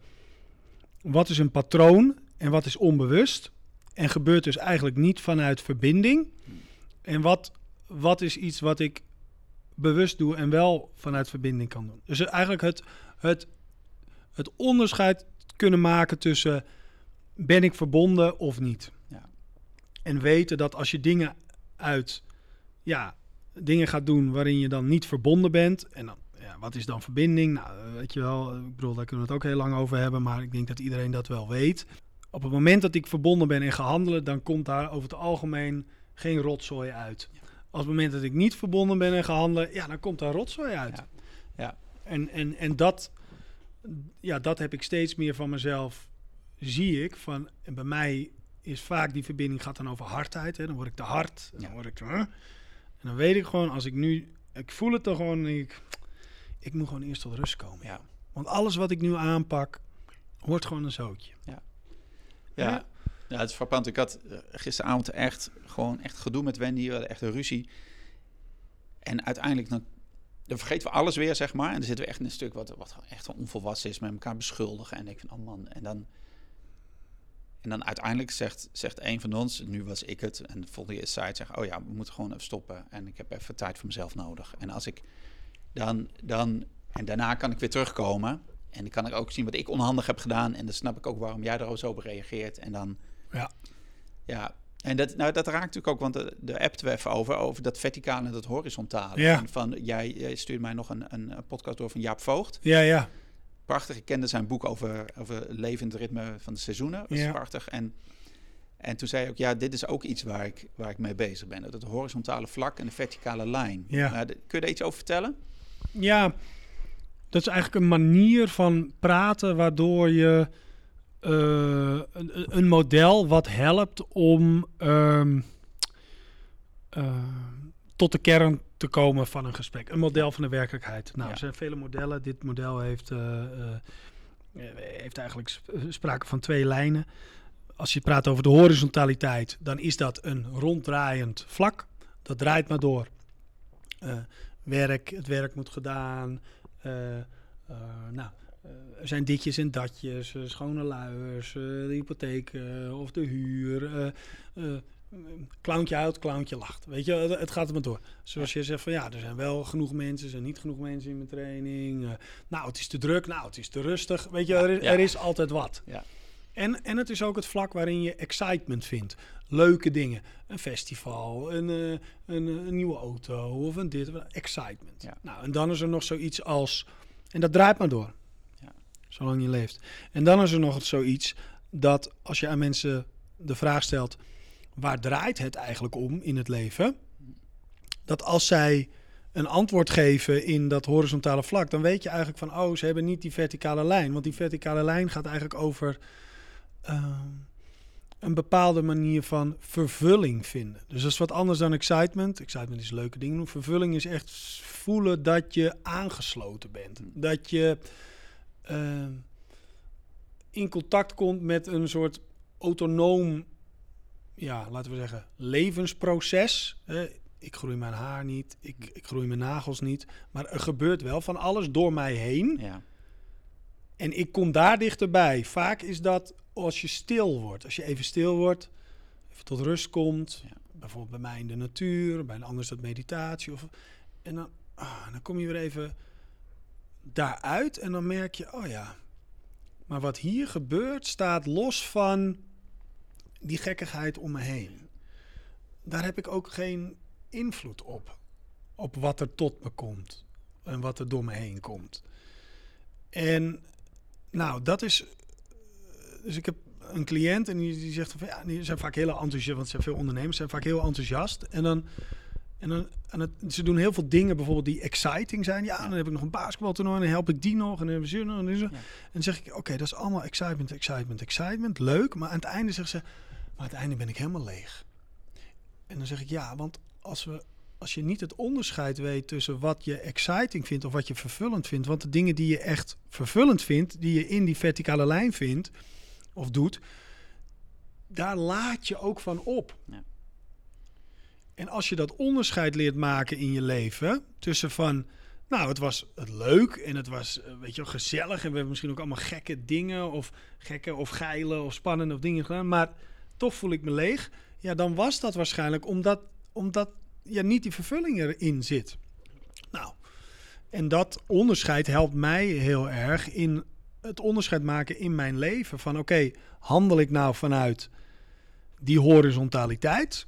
wat is een patroon en wat is onbewust. En gebeurt dus eigenlijk niet vanuit verbinding. En wat, wat is iets wat ik bewust doe en wel vanuit verbinding kan doen. Dus eigenlijk het, het, het onderscheid kunnen maken tussen ben ik verbonden of niet. Ja. En weten dat als je dingen uit, ja, dingen gaat doen waarin je dan niet verbonden bent. En dan, ja, wat is dan verbinding? Nou, weet je wel, ik bedoel, daar kunnen we het ook heel lang over hebben, maar ik denk dat iedereen dat wel weet. Op het moment dat ik verbonden ben en ga handelen, dan komt daar over het algemeen geen rotzooi uit. Op het moment dat ik niet verbonden ben en ga handelen, ja, dan komt daar rotzooi uit. Ja. Ja. En, en, en dat, ja, dat heb ik steeds meer van mezelf, zie ik. Van, en bij mij is vaak die verbinding gaat dan over hardheid. Hè? Dan word ik te hard. En dan Ja. word ik te, huh? En dan weet ik gewoon, als ik nu, ik voel het dan gewoon, ik, ik moet gewoon eerst tot rust komen. Ja. Want alles wat ik nu aanpak, wordt gewoon een zootje. Ja. Ja. ja, het is frappant. Ik had eh, gisteravond echt gewoon echt gedoe met Wendy. We hadden echt een ruzie. En uiteindelijk dan, dan vergeten we alles weer, zeg maar. En dan zitten we echt in een stuk wat, wat echt onvolwassen is. Met elkaar beschuldigen. En ik van, oh man. En dan, en dan uiteindelijk zegt, zegt een van ons, nu was ik het. En de volgende is zij zegt, oh ja, we moeten gewoon even stoppen. En ik heb even tijd voor mezelf nodig. En als ik dan, dan en daarna kan ik weer terugkomen. En dan kan ik ook zien wat ik onhandig heb gedaan. En dan snap ik ook waarom jij er zo op reageert. En dan, Ja. ja, En dat, nou, dat raakt natuurlijk ook, want de, de app we even over, over dat verticale en dat horizontale. Ja. En Van, jij, jij stuurde mij nog een, een, een podcast door van Jaap Voogd. Ja, ja. Prachtig, ik kende zijn boek over, over levend ritme van de seizoenen. Dat is Ja. prachtig. En, en toen zei hij ook, ja, dit is ook iets waar ik, waar ik mee bezig ben. Dat horizontale vlak en de verticale lijn. Ja. Nou, de- kun je daar iets over vertellen? Ja, dat is eigenlijk een manier van praten waardoor je eh, een, een model wat helpt om ehm, eh, tot de kern te komen van een gesprek. Een model van de werkelijkheid. Nou, Ja. er zijn vele modellen. Dit model heeft, eh, heeft eigenlijk sp- sprake van twee lijnen. Als je praat over de horizontaliteit, dan is dat een ronddraaiend vlak. Dat draait maar door. Werk, het werk moet gedaan. Eh, eh, nou, eh, er zijn ditjes en datjes, schone luiers, de hypotheek of de huur. clowntje uit, clowntje lacht. Weet je, het, het gaat er maar door. Zoals je zegt van ja, er zijn wel genoeg mensen, er zijn niet genoeg mensen in mijn training. nou, het is te druk, nou, het is te rustig. Weet je, Ja, er, is- ja. er is altijd wat. Ja. En, en het is ook het vlak waarin je excitement vindt. Leuke dingen. Een festival, een, eh, een, een nieuwe auto of een dit. Excitement. Ja. Nou, en dan is er nog zoiets als... En dat draait maar door. Ja. Zolang je leeft. En dan is er nog zoiets dat als je aan mensen de vraag stelt... waar draait het eigenlijk om in het leven? Dat als zij een antwoord geven in dat horizontale vlak... dan weet je eigenlijk van... oh, ze hebben niet die verticale lijn. Want die verticale lijn gaat eigenlijk over... ehm, een bepaalde manier van vervulling vinden. Dus dat is wat anders dan excitement. Excitement is leuke dingen doen. Vervulling is echt voelen dat je aangesloten bent. Dat je ehm, in contact komt met een soort autonoom, ja, laten we zeggen, levensproces. Ik groei mijn haar niet, ik, ik groei mijn nagels niet. Maar er gebeurt wel van alles door mij heen. Ja. En ik kom daar dichterbij. Vaak is dat als je stil wordt. Als je even stil wordt, even tot rust komt. Ja. Bijvoorbeeld bij mij in de natuur, bij een ander is dat meditatie. Of, en dan, ah, dan kom je weer even daaruit en dan merk je, oh ja. Maar wat hier gebeurt staat los van die gekkigheid om me heen. Daar heb ik ook geen invloed op. Op wat er tot me komt. En wat er door me heen komt. En nou, dat is. Dus ik heb een cliënt en die, die zegt van ja, die zijn vaak heel enthousiast, want er zijn veel ondernemers zijn vaak heel enthousiast. En dan, en dan en het, ze doen heel veel dingen bijvoorbeeld die exciting zijn. Ja, dan heb ik nog een basketbaltoernooi en dan help ik die nog en dan hebben ze nog en, zo. En dan zeg ik, oké, dat is allemaal excitement, excitement, excitement, leuk. Maar aan het einde zeggen ze, maar aan het einde ben ik helemaal leeg. En dan zeg ik ja, want als we als je niet het onderscheid weet tussen wat je exciting vindt of wat je vervullend vindt. Want de dingen die je echt vervullend vindt, die je in die verticale lijn vindt of doet, daar laat je ook van op. Ja. En als je dat onderscheid leert maken in je leven tussen van, nou, het was het leuk en het was, eh, weet je, gezellig en we hebben misschien ook allemaal gekke dingen of gekke of geile of spannende of dingen gedaan, maar toch voel ik me leeg. Ja, dan was dat waarschijnlijk omdat, omdat ja, niet die vervulling erin zit. Nou, en dat onderscheid helpt mij heel erg in het onderscheid maken in mijn leven. Van oké, handel ik nou vanuit die horizontaliteit,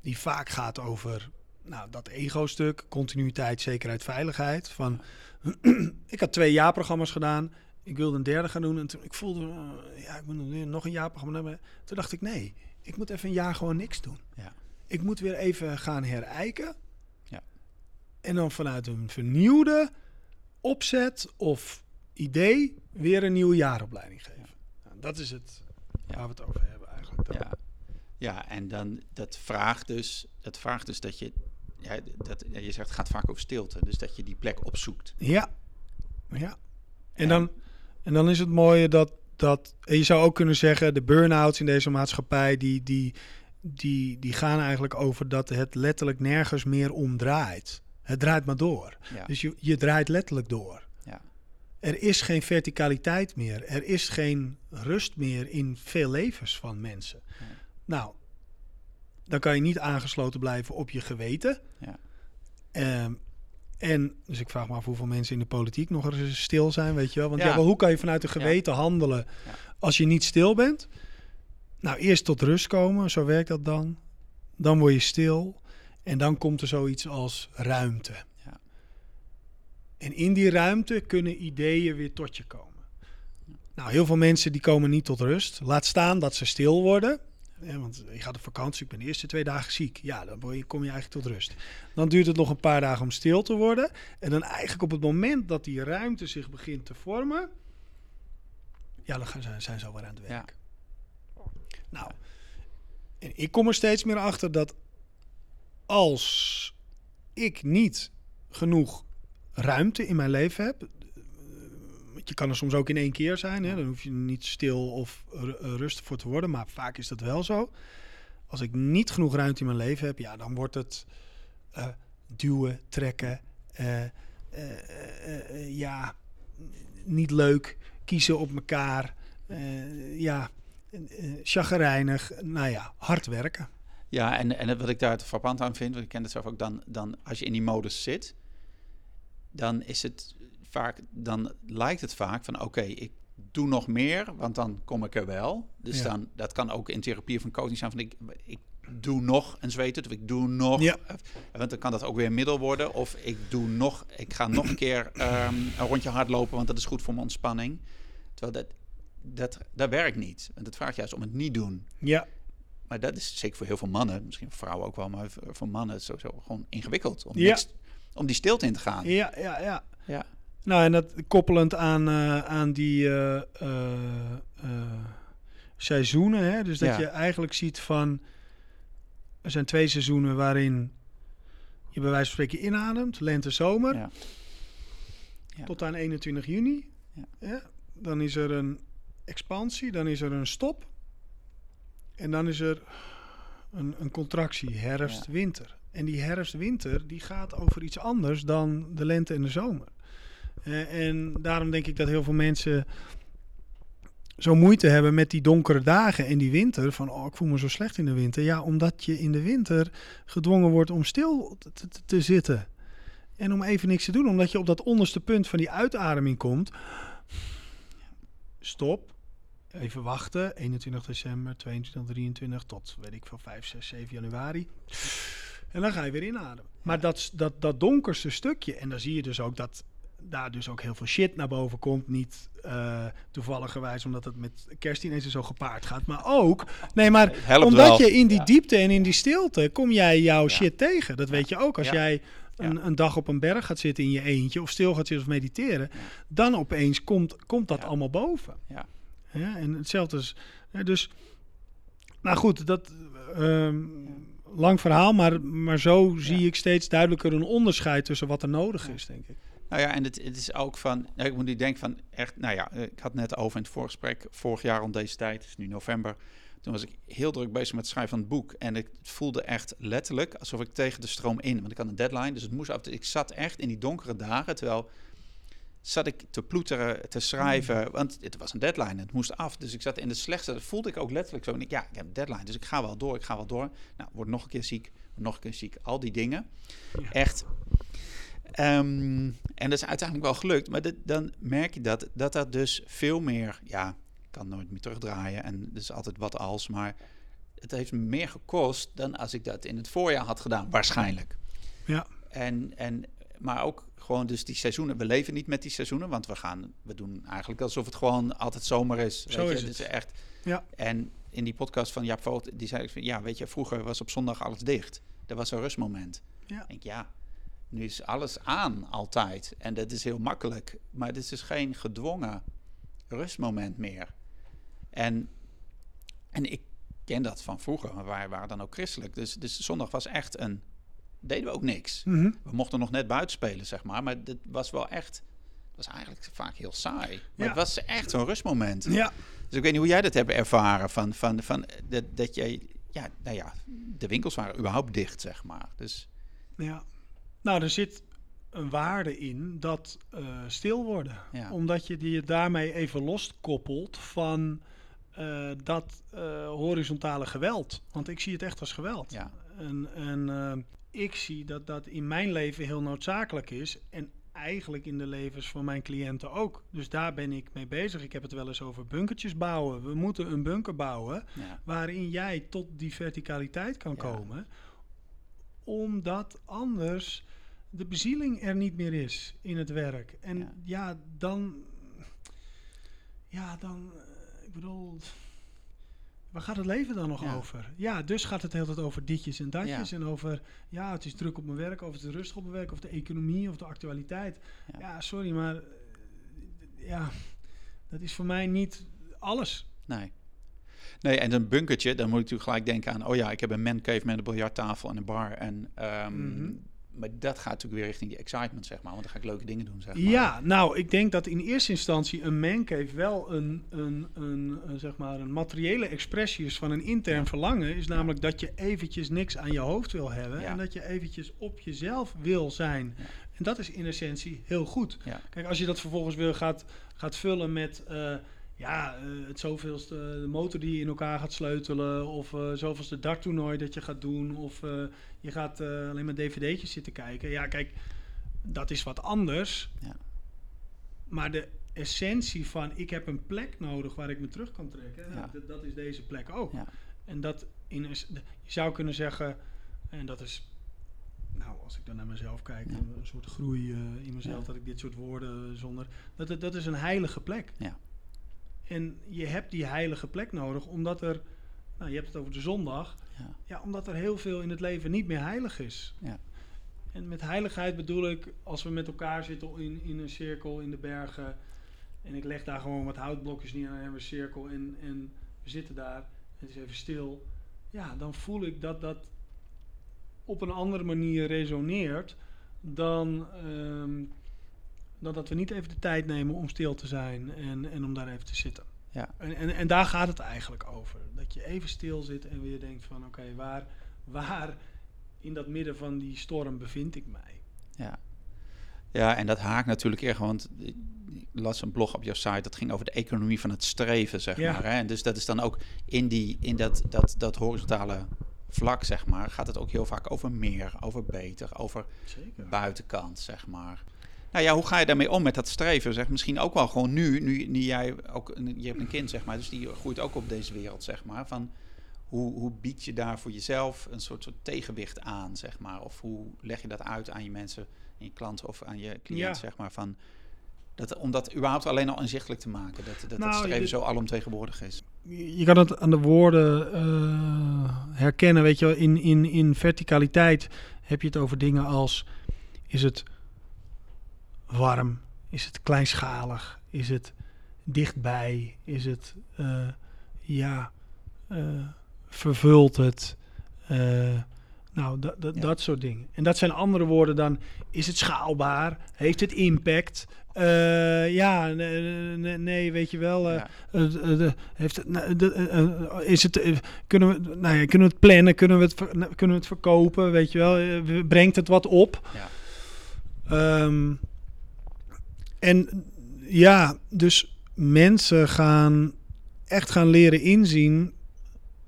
die vaak gaat over nou, dat ego-stuk, continuïteit, zekerheid, veiligheid. Van, [CLEARS THROAT] ik had twee jaarprogramma's gedaan. Ik wilde een derde gaan doen. En toen ik voelde, eh, ja, ik moet nog een jaarprogramma hebben. Toen dacht ik, nee, ik moet even een jaar gewoon niks doen. Ja. Ik moet weer even gaan herijken. Ja. En dan vanuit een vernieuwde opzet of idee weer een nieuwe jaaropleiding geven. Nou, dat is het Ja. waar we het over hebben eigenlijk. Dan. Ja. ja, en dan dat vraagt dus dat, vraagt dus dat je, ja, dat, ja, je zegt het gaat vaak over stilte, dus dat je die plek opzoekt. Ja. ja. En, En- dan, en dan is het mooie dat, dat en je zou ook kunnen zeggen, de burn-outs in deze maatschappij, die, die, die, die gaan eigenlijk over dat het letterlijk nergens meer om draait. Het draait maar door. Ja, Dus je, je draait letterlijk door. ja, Er is geen verticaliteit meer. Er is geen rust meer in veel levens van mensen. Nou, dan kan je niet aangesloten blijven op je geweten. Ja. Ehm, en dus ik vraag me af hoeveel mensen in de politiek nog eens stil zijn, weet je wel. Want ja, hoe kan je vanuit een geweten handelen als je niet stil bent? Nou, eerst tot rust komen, zo werkt dat dan. Dan word je stil. En dan komt er zoiets als ruimte. Ja. En in die ruimte kunnen ideeën weer tot je komen. Nou, heel veel mensen die komen niet tot rust. Laat staan dat ze stil worden. Ja, want je gaat op vakantie, ik ben de eerste twee dagen ziek. Ja, dan kom je eigenlijk tot rust. Dan duurt het nog een paar dagen om stil te worden. En dan eigenlijk op het moment dat die ruimte zich begint te vormen... Ja, dan ze, zijn ze alweer aan het werk. Nou, en ik kom er steeds meer achter dat als ik niet genoeg ruimte in mijn leven heb. eh, Je kan er soms ook in één keer zijn. Hè? Dan hoef je niet stil of eh, rustig voor te worden. Maar vaak is dat wel zo. Als ik niet genoeg ruimte in mijn leven heb, ja, dan wordt het eh, duwen, trekken. ja, niet leuk. Kiezen op elkaar. ja, chagrijnig. Nou ja, hard werken. Ja, en, en wat ik daar te frappant aan vind, want ik ken het zelf ook, dan, dan als je in die modus zit, dan is het vaak, dan lijkt het vaak van oké, ik doe nog meer, want dan kom ik er wel. Dus Ja. dan, dat kan ook in therapie of in coaching zijn van ik, ik doe nog een zweet of ik doe nog, Ja. want dan kan dat ook weer een middel worden. Of ik doe nog, ik ga nog een keer ehm, een rondje hardlopen, want dat is goed voor mijn ontspanning. Terwijl dat, dat, dat werkt niet. En dat vraagt juist om het niet doen. Ja, Maar dat is zeker voor heel veel mannen, misschien voor vrouwen ook wel, maar voor mannen is het sowieso gewoon ingewikkeld om, Ja. niks, om die stilte in te gaan. ja, ja, ja. Ja. Nou, en dat koppelend aan, eh, aan die eh, eh, seizoenen. Hè? Dus dat Ja. je eigenlijk ziet van... Er zijn twee seizoenen waarin je bij wijze van spreken inademt. Lente, zomer. Ja. Ja. Tot aan 21 juni. Ja. Ja. Dan is er een expansie. Dan is er een stop. En dan is er een, een contractie. Herfst, Ja. winter. En die herfst-winter die gaat over iets anders dan de lente en de zomer. Eh, en daarom denk ik dat heel veel mensen zo moeite hebben met die donkere dagen en die winter. Van, oh, ik voel me zo slecht in de winter. Ja, omdat je in de winter gedwongen wordt om stil te, te, te zitten. En om even niks te doen. Omdat je op dat onderste punt van die uitademing komt. Stop. Even wachten. 21 december, 22, 23 tot, weet ik veel, 5, 6, 7 januari. En dan ga je weer inademen. Maar dat, dat, dat donkerste stukje, en dan zie je dus ook dat daar dus ook heel veel shit naar boven komt. Niet eh toevalligerwijs omdat het met kerstdiensten zo gepaard gaat. Maar ook, nee maar helpt omdat wel. je in die Ja. diepte en in die stilte kom jij jouw Ja. shit tegen. Dat weet je ook. Als Ja. jij een, Ja. een dag op een berg gaat zitten in je eentje of stil gaat zitten of mediteren, dan opeens komt, komt dat Ja. allemaal boven. Ja. En hetzelfde is. dus, nou goed, dat. ehm, lang verhaal, maar, maar zo zie ik steeds duidelijker een onderscheid tussen wat er nodig is, denk ik. Nou ja, en het, het is ook van, nou, ik moet nu denken van echt, nou ja, eh, ik had net over in het voorgesprek, vorig jaar om deze tijd, het is nu november, toen was ik heel druk bezig met het schrijven van het boek. En ik voelde echt letterlijk alsof ik tegen de stroom in, want ik had een deadline, dus het moest af. Ik zat echt in die donkere dagen, terwijl zat ik te ploeteren, te schrijven, want het was een deadline, het moest af. Dus ik zat in de slechtste, dat voelde ik ook letterlijk zo. En ik, ja, ik heb een deadline, dus ik ga wel door, ik ga wel door. Nou, word nog een keer ziek, nog een keer ziek, al die dingen. Ja. Echt. Ehm, en dat is uiteindelijk wel gelukt, maar dit- dan merk je dat, dat dat dus veel meer, ja, kan nooit meer terugdraaien en er is altijd wat als, maar het heeft me meer gekost dan als ik dat in het voorjaar had gedaan, waarschijnlijk. Ja. En, en, maar ook gewoon dus die seizoenen. We leven niet met die seizoenen, want we gaan, we doen eigenlijk alsof het gewoon altijd zomer is. Zo weet is het. echt. Ja. En in die podcast van Jaap Voogd, die zei ik van, ja, weet je, vroeger was op zondag alles dicht. Dat was een rustmoment. Ja. Ik denk, ja, nu is alles aan altijd. En dat is heel makkelijk. Maar dit is dus geen gedwongen rustmoment meer. En, en ik ken dat van vroeger, maar wij waren dan ook christelijk. Dus, dus zondag was echt een... Deden we ook niks. Mhm. We mochten nog net buiten spelen, zeg maar. Maar dit was wel echt... Het was eigenlijk vaak heel saai. Maar Ja. het was echt zo'n rustmoment. Ja. Dus ik weet niet hoe jij dat hebt ervaren. Van, van, van, dat, dat jij... Ja, nou ja, de winkels waren überhaupt dicht, zeg maar. Dus ja. Nou, er zit een waarde in dat eh, stil worden. Ja. Omdat je die daarmee even loskoppelt van eh, dat eh, horizontale geweld. Want ik zie het echt als geweld. ja, En, en eh, ik zie dat dat in mijn leven heel noodzakelijk is. En eigenlijk in de levens van mijn cliënten ook. Dus daar ben ik mee bezig. Ik heb het wel eens over bunkertjes bouwen. We moeten een bunker bouwen Ja. waarin jij tot die verticaliteit kan Ja. komen. Omdat anders de bezieling er niet meer is in het werk. En ja, dan... Ja, dan... ik bedoel... Waar gaat het leven dan nog Ja. over? Ja, dus gaat het de hele tijd over ditjes en datjes. Ja. En over, ja, het is druk op mijn werk, of het is rustig op mijn werk, of de economie, of de actualiteit. Ja. Ja, sorry, maar... Ja, dat is voor mij niet alles. Nee. Nee, en een bunkertje, dan moet ik natuurlijk gelijk denken aan... oh ja, ik heb een mancave met een biljarttafel en een bar. En, Mhm. Maar dat gaat natuurlijk weer richting die excitement, zeg maar. Want dan ga ik leuke dingen doen, zeg maar. Ja, nou, ik denk dat in eerste instantie een mancave wel een, een, een, een, zeg maar een materiële expressie is van een intern verlangen. Is namelijk dat je eventjes niks aan je hoofd wil hebben. Ja. En dat je eventjes op jezelf wil zijn. Ja. En dat is in essentie heel goed. Kijk, als je dat vervolgens weer gaat, gaat vullen met... eh, ja, eh, het zoveelste de motor die je in elkaar gaat sleutelen. Of eh zoveelste darttoernooi dat je gaat doen. Of eh, je gaat alleen maar dvd'tjes zitten kijken. Ja, kijk, dat is wat anders. Ja. Maar de essentie van ik heb een plek nodig waar ik me terug kan trekken. Ja. dat, dat is deze plek ook. Ja. En dat in, de- je zou kunnen zeggen, en dat is, nou als ik dan naar mezelf kijk, een, soort groei in mezelf, Ja. dat ik dit soort woorden zonder, dat, dat, dat is een heilige plek. Ja. En je hebt die heilige plek nodig omdat er, nou je hebt het over de zondag, Ja. ja, omdat er heel veel in het leven niet meer heilig is. Ja. En met heiligheid bedoel ik als we met elkaar zitten in, in een cirkel in de bergen. En ik leg daar gewoon wat houtblokjes neer en hebben we een cirkel. En, en we zitten daar. Het is even stil. Ja, dan voel ik dat dat op een andere manier resoneert. Dan, ehm, dan dat we niet even de tijd nemen om stil te zijn. En, en om daar even te zitten. Ja. En, en, en daar gaat het eigenlijk over. Dat je even stil zit en weer denkt van oké, waar, waar in dat midden van die storm bevind ik mij? Ja. ja, en dat haakt natuurlijk erg, want ik las een blog op jouw site, dat ging over de economie van het streven, zeg Ja. maar. Hè? En dus dat is dan ook in, die, in dat, dat, dat horizontale vlak, zeg maar, gaat het ook heel vaak over meer, over beter, over Zeker. buitenkant, zeg maar. Nou ja, hoe ga je daarmee om met dat streven? Zeg, misschien ook wel gewoon nu, nu, nu jij ook, een- je hebt een kind, zeg maar, dus die groeit ook op deze wereld, zeg maar. Van hoe, hoe bied je daar voor jezelf een soort, soort tegenwicht aan, zeg maar? Of hoe leg je dat uit aan je mensen, aan je klanten of aan je cliënt, Ja. zeg maar? Van, dat, om dat überhaupt alleen al inzichtelijk te maken, dat, dat Nou, het streven je- zo alomtegenwoordig is. Je je kan het aan de woorden eh, herkennen. Weet je, wel. in, in, in verticaliteit heb je het over dingen als: is het warm? Is het kleinschalig? Is het dichtbij? Is het, eh, ja, eh, vervult het? Eh, nou, dat, dat, Ja. dat soort dingen. En dat zijn andere woorden dan: is het schaalbaar? Heeft het impact? Ja, nee, weet je wel. ja. heeft het, nou, is het, kunnen, we, nou ja, kunnen we het plannen? Kunnen we het, nou, kunnen we het verkopen? Weet je wel? Brengt het wat op? Ja. Ehm, en ja, dus mensen gaan echt gaan leren inzien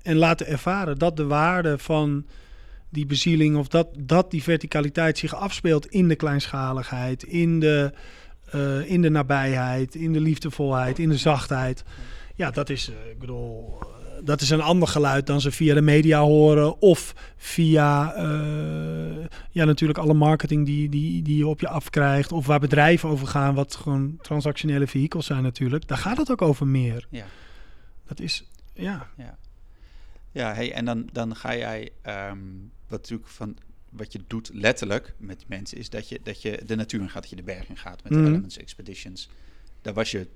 en laten ervaren dat de waarde van die bezieling of dat, dat die verticaliteit zich afspeelt in de kleinschaligheid, in de, eh, in de nabijheid, in de liefdevolheid, in de zachtheid. Ja, dat is, eh, ik bedoel, dat is een ander geluid dan ze via de media horen of via, eh, ja, natuurlijk alle marketing die, die, die je op je afkrijgt of waar bedrijven over gaan, wat gewoon transactionele vehicles zijn natuurlijk. Daar gaat het ook over meer. Ja. Dat is, ja. Ja, hey, en dan, dan ga jij, ehm, wat natuurlijk van wat je doet letterlijk met mensen, is dat je, dat je de natuur in gaat, dat je de berg in gaat met Mhm. de Elements Expeditions. Daar was je,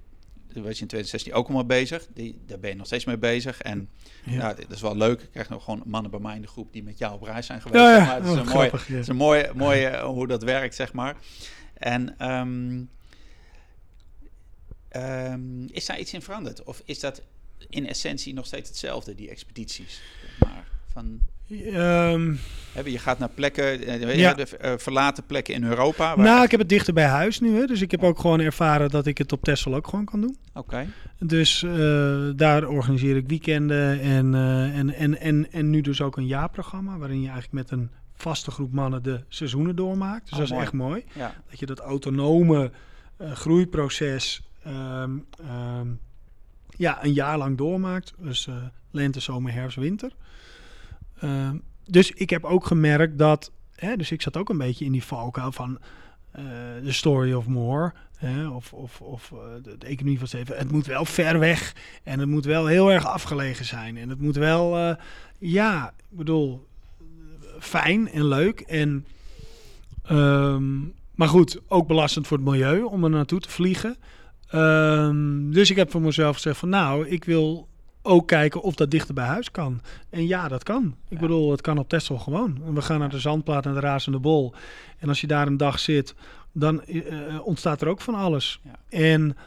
was je in 2016 ook al mee bezig. Die, daar ben je nog steeds mee bezig. En Ja. nou, dat is wel leuk. Ik krijg nog gewoon mannen bij mij in de groep die met jou op reis zijn geweest. Ja, ja. maar. Het is Oh, een grappig, het is een mooie, mooie eh, hoe dat werkt, zeg maar. En ehm, ehm, is daar iets in veranderd? Of is dat in essentie nog steeds hetzelfde, die expedities? Maar van, Ehm, je gaat naar plekken, eh, Ja. de, eh, verlaten plekken in Europa. waar- nou, ik heb het dichter bij huis nu. Hè, dus ik heb ook gewoon ervaren dat ik het op Texel ook gewoon kan doen. Oké, Dus eh, daar organiseer ik weekenden en, en, en, en, en nu dus ook een jaarprogramma... waarin je eigenlijk met een vaste groep mannen de seizoenen doormaakt. Dus Oh, dat is mooi. echt mooi. Ja. Dat je dat autonome groeiproces ehm, ehm, ja, een jaar lang doormaakt. Dus lente, zomer, herfst, winter. Ehm, dus ik heb ook gemerkt dat... Hè, dus ik zat ook een beetje in die valkuil van... eh The Story of More... Hè, of of, of eh, de, de economie van Steven. Het moet wel ver weg. En het moet wel heel erg afgelegen zijn. En het moet wel... eh, ja, ik bedoel... Fijn en leuk. En... ehm, maar goed, ook belastend voor het milieu om er naartoe te vliegen. Ehm, dus ik heb voor mezelf gezegd van nou, ik wil ook kijken of dat dichter bij huis kan. En ja, dat kan. Ik Ja. bedoel, het kan op Texel gewoon. En we gaan naar de Zandplaat en de Razende Bol. En als je daar een dag zit, dan eh, eh, ontstaat er ook van alles. Ja. En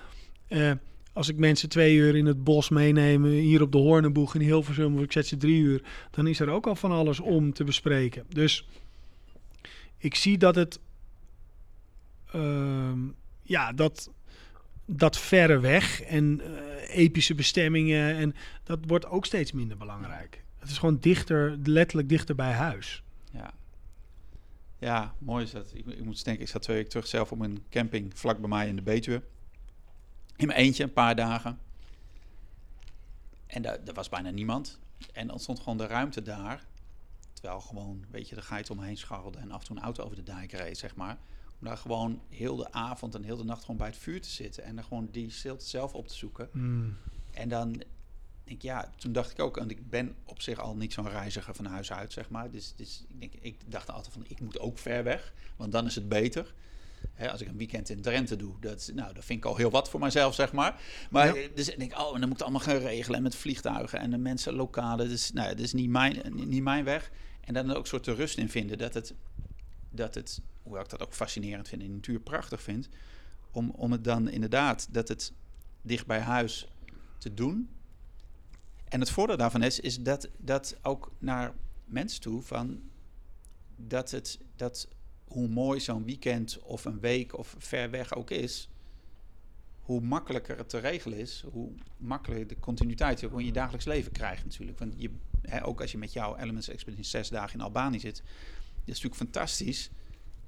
eh, als ik mensen twee uur in het bos meeneem, hier op de Hoornenboeg in Hilversum, of ik zet ze drie uur, dan is er ook al van alles om te bespreken. Dus ik zie dat het, ehm, ja, dat, dat verre weg en eh, epische bestemmingen, en dat wordt ook steeds minder belangrijk. Het is gewoon dichter, letterlijk dichter bij huis. Ja. Ja, mooi is dat. Ik, ik moet denken, ik zat twee weken terug zelf op een camping vlak bij mij in de Betuwe. In mijn eentje, een paar dagen. En daar, was bijna niemand. En dan stond gewoon de ruimte daar. Terwijl gewoon, weet je, de geit omheen scharrelde en af en toe een auto over de dijk reed, zeg maar. Om daar gewoon heel de avond en heel de nacht gewoon bij het vuur te zitten. En dan gewoon die stilte zelf op te zoeken. Hmm. En dan denk ik, ja, toen dacht ik ook, en ik ben op zich al niet zo'n reiziger van huis uit, zeg maar. Dus, dus ik, denk, ik dacht altijd van, ik moet ook ver weg, want dan is het beter. Hè, als ik een weekend in Drenthe doe, dat, nou, dat vind ik al heel wat voor mijzelf, zeg maar. Maar Ja. dus ik denk, oh, en dan moet ik het allemaal gaan regelen en met vliegtuigen en de mensen lokale. Dus nou, dat is niet mijn, niet mijn weg. En dan ook een soort de rust in vinden dat het, dat het, hoewel ik dat ook fascinerend vind en de natuur prachtig vind, om, om het dan inderdaad, dat het dicht bij huis te doen. En het voordeel daarvan is, is dat, dat ook naar mensen toe van dat het dat hoe mooi zo'n weekend of een week of ver weg ook is, hoe makkelijker het te regelen is, hoe makkelijker de continuïteit ook in je dagelijks leven krijgt natuurlijk. Want je, hè, ook als je met jouw Elements Expedition zes dagen in Albanië zit, dat is natuurlijk fantastisch.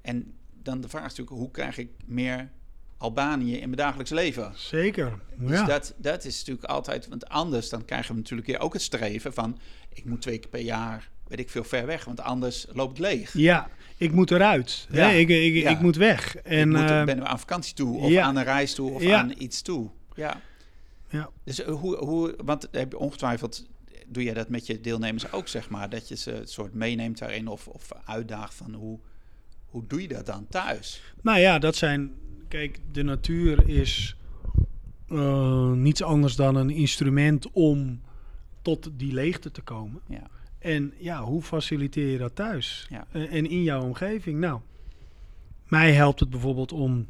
En dan de vraag is natuurlijk, hoe krijg ik meer Albanië in mijn dagelijks leven? Zeker. Dus ja. dat, dat is natuurlijk altijd, want anders dan krijgen we natuurlijk weer ook het streven van, ik moet twee keer per jaar, weet ik veel, ver weg, want anders loopt het leeg. ja, ik moet eruit. Ja, Hè? Ik, ik, ja. ik moet weg. En, ik moet, eh, ben aan vakantie toe, of ja. aan een reis toe, of Ja. aan iets toe. Ja. Ja. Dus eh, hoe, hoe, want heb je ongetwijfeld, doe jij dat met je deelnemers ook, zeg maar, dat je ze een soort meeneemt daarin of, of uitdaagt van hoe, hoe doe je dat dan thuis? Nou ja, dat zijn. Kijk, de natuur is eh, niets anders dan een instrument om tot die leegte te komen. Ja. En ja, hoe faciliteer je dat thuis? Ja. Eh, en in jouw omgeving? Nou, mij helpt het bijvoorbeeld om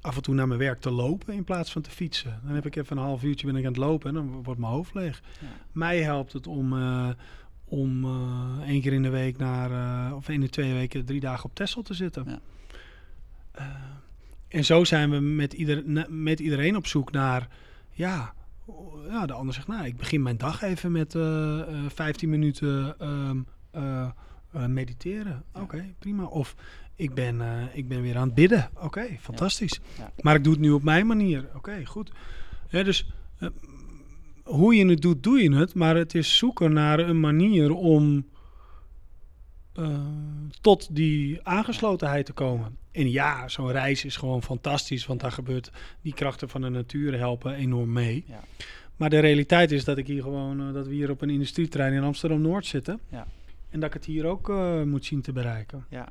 af en toe naar mijn werk te lopen in plaats van te fietsen. Dan heb ik even een half uurtje ben ik aan het lopen en dan wordt mijn hoofd leeg. Ja. Mij helpt het om, eh, om eh, één keer in de week naar, eh, of één in de twee weken, drie dagen op Texel te zitten. Ja. Eh, en zo zijn we met, ieder, met iedereen op zoek naar, ja, ja, de ander zegt, nou, ik begin mijn dag even met eh eh 15 minuten ehm, eh, eh, mediteren. Ja. Oké, prima. Of ik ben, ik ben weer aan het bidden. Oké, fantastisch. Ja. Maar ik doe het nu op mijn manier. Oké, goed. Ja, dus hoe je het doet, doe je het. Maar het is zoeken naar een manier om eh, tot die aangeslotenheid te komen. En ja, zo'n reis is gewoon fantastisch. Want daar gebeurt die krachten van de natuur helpen enorm mee. Ja. Maar de realiteit is dat ik hier gewoon, eh, dat we hier op een industrieterrein in Amsterdam Noord zitten. Ja. En dat ik het hier ook eh, moet zien te bereiken. Ja.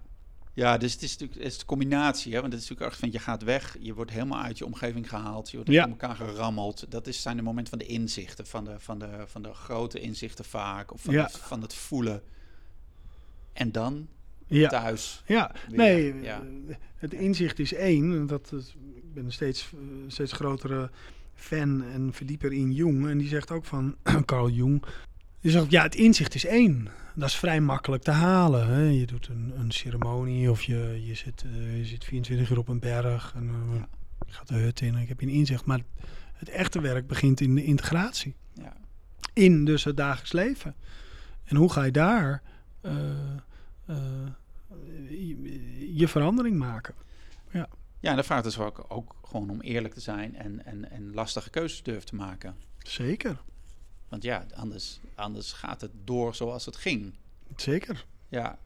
Ja, dus het is natuurlijk het is de combinatie. Hè? Want het is natuurlijk echt van je gaat weg, je wordt helemaal uit je omgeving gehaald, je wordt Ja. elkaar gerammeld. Dat is, zijn de momenten van de inzichten, van de, van de, van de grote inzichten vaak, of van, Ja. het, van het voelen. En dan Ja. thuis. Ja, Weer, nee, ja. het inzicht is één. Dat is, ik ben een steeds, steeds grotere fan en verdieper in Jung. En die zegt ook van [CLEARS THROAT] Carl Jung. Die zegt, ja, het inzicht is één. Dat is vrij makkelijk te halen. Hè. Je doet een, een ceremonie of je, je, zit, eh, je zit 24 uur op een berg. En eh, Ja. je gaat de hut in en ik heb een inzicht. Maar het echte werk begint in de integratie Ja. in dus het dagelijks leven. En hoe ga je daar eh, eh, je, je verandering maken. Ja, en dat vraagt dus ook, ook gewoon om eerlijk te zijn en, en, en lastige keuzes durven te maken. Zeker, Want ja, anders, anders gaat het door zoals het ging. zeker. Ja.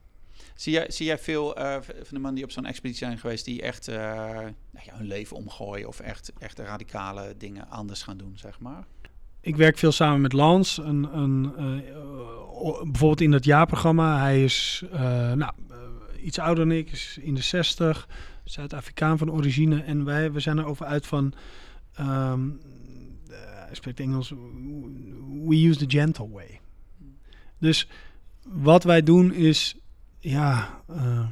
Zie jij, zie jij veel eh, van de mannen die op zo'n expeditie zijn geweest... die echt eh, nou ja, hun leven omgooien... of echt, echt radicale dingen anders gaan doen, zeg maar? Ik werk veel samen met Lans. Een, een, eh, bijvoorbeeld in het jaarprogramma. Hij is nou, iets ouder dan ik, is in de 60. Zuid-Afrikaan van origine. En wij we zijn erover uit van... ehm, eh, spreekt Engels. We use the gentle way. Dus wat wij doen is... Ja... eh,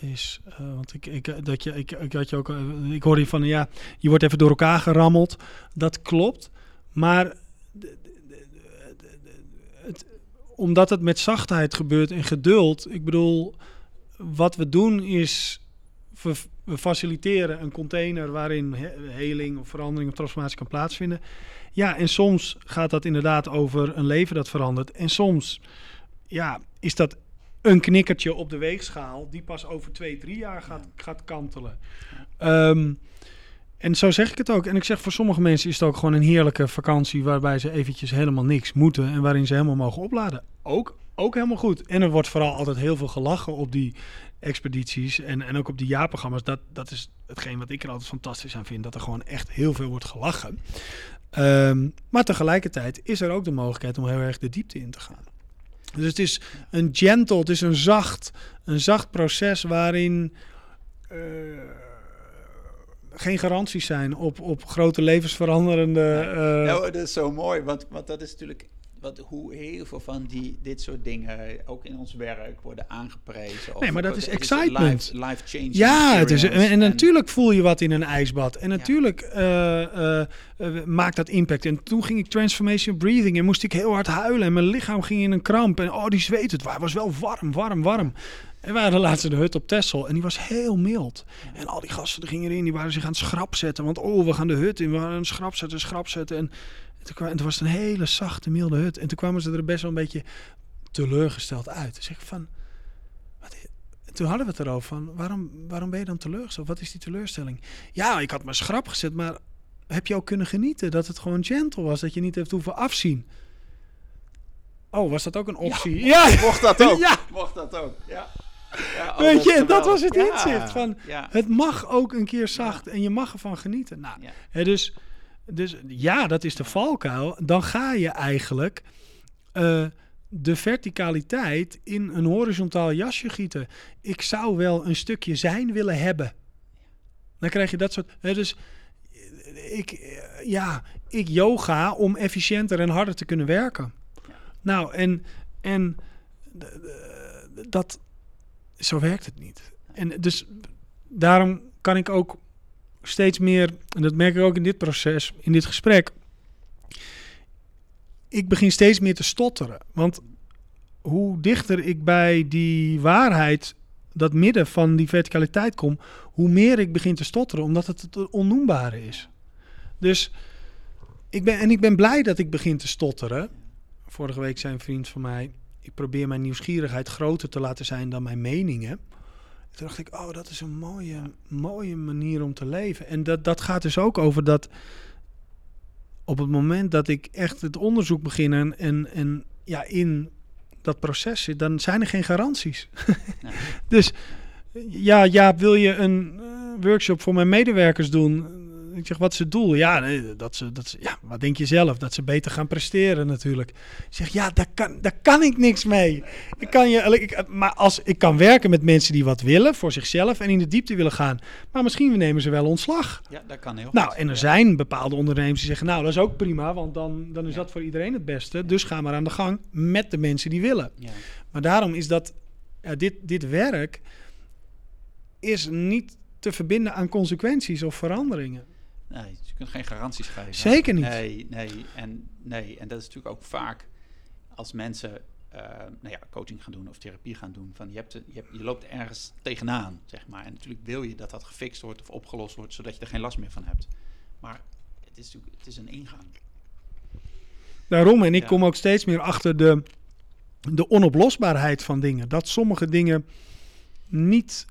is, eh, want ik, ik, dat je, ik, ik had je ook, eh, ik hoorde je van, ja, je wordt even door elkaar gerammeld. Dat klopt. Maar het, omdat het met zachtheid gebeurt en geduld. Ik bedoel, wat we doen is. We faciliteren een container waarin he- heling of verandering of transformatie kan plaatsvinden. Ja, en soms gaat dat inderdaad over een leven dat verandert. En soms ja, is dat een knikkertje op de weegschaal die pas over twee, drie jaar gaat, gaat kantelen. Ehm, en zo zeg ik het ook. En ik zeg voor sommige mensen is het ook gewoon een heerlijke vakantie waarbij ze eventjes helemaal niks moeten en waarin ze helemaal mogen opladen. Ook, ook helemaal goed. En er wordt vooral altijd heel veel gelachen op die expedities en, en ook op die jaarprogramma's. Dat, dat is hetgeen wat ik er altijd fantastisch aan vind. Dat er gewoon echt heel veel wordt gelachen. Ehm, maar tegelijkertijd is er ook de mogelijkheid om heel erg de diepte in te gaan. Dus het is een gentle, het is een zacht, een zacht proces waarin eh, geen garanties zijn op, op grote levensveranderende. nou, dat is zo mooi, want, want dat is natuurlijk wat, hoe heel veel van die, dit soort dingen ook in ons werk worden aangeprezen. Of- Nee, maar dat is excitement. Life, life changing Ja, het is, en, en natuurlijk voel je wat in een ijsbad. En Ja. natuurlijk eh, eh, eh, maakt dat impact. En toen ging ik transformation breathing en moest ik heel hard huilen. En mijn lichaam ging in een kramp. En oh, die zweet het. Het was wel warm, warm, warm. En we hadden laatst de hut op Texel. En die was heel mild. En al die gasten die gingen erin, die waren zich aan het schrap zetten. Want oh, we gaan de hut in. We gaan een schrap zetten, schrap zetten. En, toen, kwam, toen was het een hele zachte, milde hut. En toen kwamen ze er best wel een beetje teleurgesteld uit. Dus ik van... Wat is- toen hadden we het erover van, waarom, waarom ben je dan teleurgesteld? Wat is die teleurstelling? Ja, ik had mijn schrap gezet, maar heb je ook kunnen genieten dat het gewoon gentle was? Dat je niet heeft hoeven afzien? Oh, was dat ook een optie? Ja, Mocht dat ook? Ja. Mocht dat ook? Ja. ja oh, weet je, dat was het inzicht van, het mag ook een keer zacht en je mag ervan genieten. Nou, hè, dus, dus ja, dat is de valkuil. Dan ga je eigenlijk eh, de verticaliteit in een horizontaal jasje gieten. Ik zou wel een stukje zijn willen hebben. Dan krijg je dat soort. Hè, dus eh, ik, eh, ja, ik yoga om efficiënter en harder te kunnen werken. Nou, en, en dat, zo werkt het niet. En dus daarom kan ik ook steeds meer, en dat merk ik ook in dit proces, in dit gesprek, ik begin steeds meer te stotteren. Want hoe dichter ik bij die waarheid, dat midden van die verticaliteit kom, hoe meer ik begin te stotteren, omdat het het onnoembare is. Dus ik ben, en ik ben blij dat ik begin te stotteren. Vorige week zei een vriend van mij, ik probeer mijn nieuwsgierigheid groter te laten zijn dan mijn meningen. Toen dacht ik, oh, dat is een mooie, mooie manier om te leven. En dat, dat gaat dus ook over dat op het moment dat ik echt het onderzoek begin en, en, en ja, in dat proces zit, dan zijn er geen garanties. [LAUGHS] Nee. dus ja, ja, wil je een eh, workshop voor mijn medewerkers doen? Ik zeg, wat is het doel? Ja, nee, dat ze, dat ze, ja, wat denk je zelf? Dat ze beter gaan presteren natuurlijk. Ik zeg, ja, daar kan, daar kan ik niks mee. Ik kan je, ik, maar als ik kan werken met mensen die wat willen voor zichzelf en in de diepte willen gaan. Maar misschien nemen ze wel ontslag. Ja, dat kan heel Nou, goed. en er zijn bepaalde ondernemers die zeggen, nou, dat is ook prima, want dan, dan is Ja. dat voor iedereen het beste. Dus ga maar aan de gang met de mensen die willen. Ja. Maar daarom is dat, ja, dit, dit werk is niet te verbinden aan consequenties of veranderingen. Nee, je kunt geen garanties geven. Zeker niet. Nee, nee. En, nee. en dat is natuurlijk ook vaak als mensen eh, nou ja, coaching gaan doen of therapie gaan doen. Van je, hebt, je, hebt, je loopt ergens tegenaan, zeg maar. En natuurlijk wil je dat dat gefixt wordt of opgelost wordt, zodat je er geen last meer van hebt. Maar het is natuurlijk het is een ingang. Daarom, en ik Ja. kom ook steeds meer achter de de onoplosbaarheid van dingen. Dat sommige dingen niet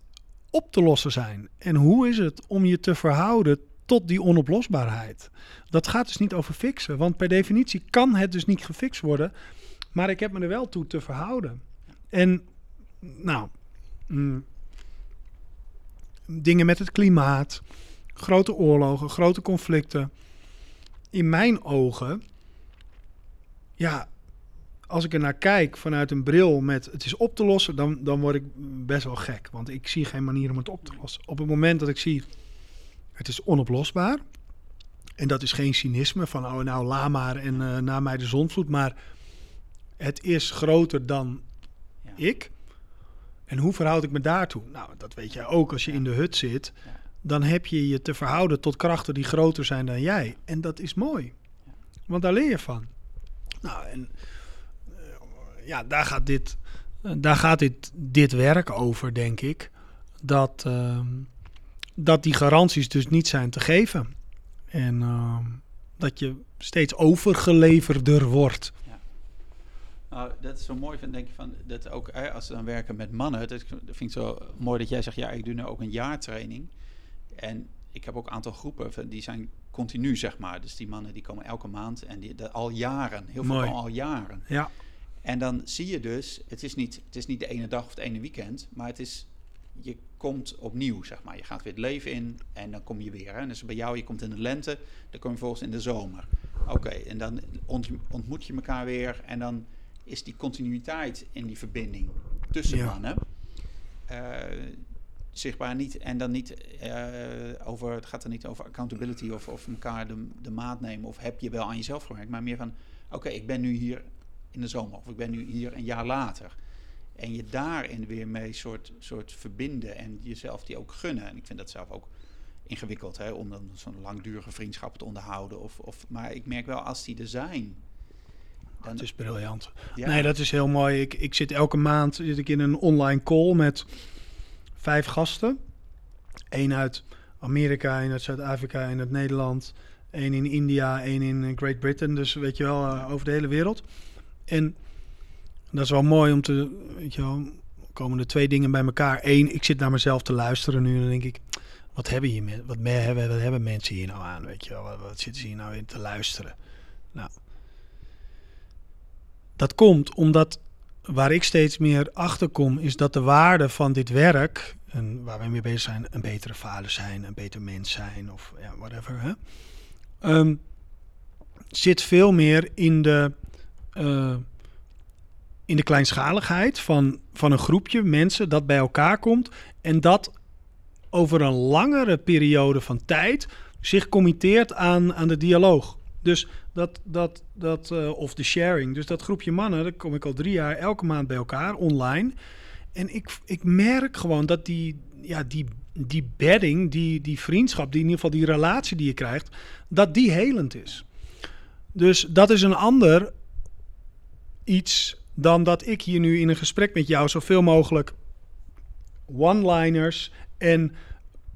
op te lossen zijn. En hoe is het om je te verhouden tot die onoplosbaarheid? Dat gaat dus niet over fixen, want per definitie kan het dus niet gefixt worden. Maar ik heb me er wel toe te verhouden. En nou, mm, dingen met het klimaat, grote oorlogen, grote conflicten. In mijn ogen, ja, als ik er naar kijk vanuit een bril met het is op te lossen, dan, dan word ik best wel gek. Want ik zie geen manier om het op te lossen. Op het moment dat ik zie het is onoplosbaar. En dat is geen cynisme van oh nou la maar en uh, na mij de zonvloed. Maar het is groter dan ja. ik. En hoe verhoud ik me daartoe? Nou, dat weet jij ook als je in de hut zit. Dan heb je je te verhouden tot krachten die groter zijn dan jij. En dat is mooi. Want daar leer je van. Nou, en ja, daar gaat dit, daar gaat dit, dit werk over, denk ik. Dat, uh, dat die garanties dus niet zijn te geven. En uh, dat je steeds overgeleverder wordt. Ja. Nou, dat is zo mooi, vind, denk ik, van, dat ook als ze dan werken met mannen. Dat, vind ik zo mooi dat jij zegt, ja, ik doe nu ook een jaartraining. En ik heb ook een aantal groepen, die zijn continu, zeg maar. Dus die mannen die komen elke maand en die, dat al jaren, heel veel al jaren. Ja. En dan zie je dus, het is, niet, het is niet de ene dag of het ene weekend, maar het is, je komt opnieuw, zeg maar. Je gaat weer het leven in en dan kom je weer. Hè? Dus bij jou, je komt in de lente, dan kom je volgens in de zomer. Oké, en dan ontmoet je elkaar weer en dan is die continuïteit in die verbinding tussen mannen uh, zichtbaar niet. En dan niet uh, over, het gaat er niet over accountability of, of elkaar de, de maat nemen of heb je wel aan jezelf gewerkt, maar meer van, oké, ik ben nu hier in de zomer. Of ik ben nu hier een jaar later. En je daarin weer mee soort, soort verbinden en jezelf die ook gunnen. En ik vind dat zelf ook ingewikkeld, hè, om dan zo'n langdurige vriendschap te onderhouden. Of, of, maar ik merk wel, als die er zijn... Dan... Het is briljant. Nee, dat is heel mooi. Ik, ik zit elke maand zit ik in een online call met vijf gasten. Eén uit Amerika, één uit Zuid-Afrika, één uit Nederland... één in India, één in Great Britain. Dus weet je wel, uh, over de hele wereld. En dat is wel mooi om te, weet je wel, komen er twee dingen bij elkaar. Eén, ik zit naar mezelf te luisteren nu en dan denk ik, wat hebben, hier, wat, hebben, wat hebben mensen hier nou aan, weet je wel, wat, wat zitten ze hier nou in te luisteren? Nou, dat komt omdat waar ik steeds meer achter kom, is dat de waarde van dit werk, en waar we mee bezig zijn, een betere vader zijn, een beter mens zijn, of ja, whatever, hè, ehm, zit veel meer in de uh, in de kleinschaligheid van, van een groepje mensen dat bij elkaar komt en dat over een langere periode van tijd zich committeert aan, aan de dialoog. Dus dat, dat, dat uh, of de sharing. Dus dat groepje mannen, daar kom ik al drie jaar elke maand bij elkaar online. En ik, ik merk gewoon dat die, ja, die, die bedding, die, die vriendschap, die in ieder geval die relatie die je krijgt, dat die helend is. Dus dat is een ander iets dan dat ik hier nu in een gesprek met jou zoveel mogelijk one-liners en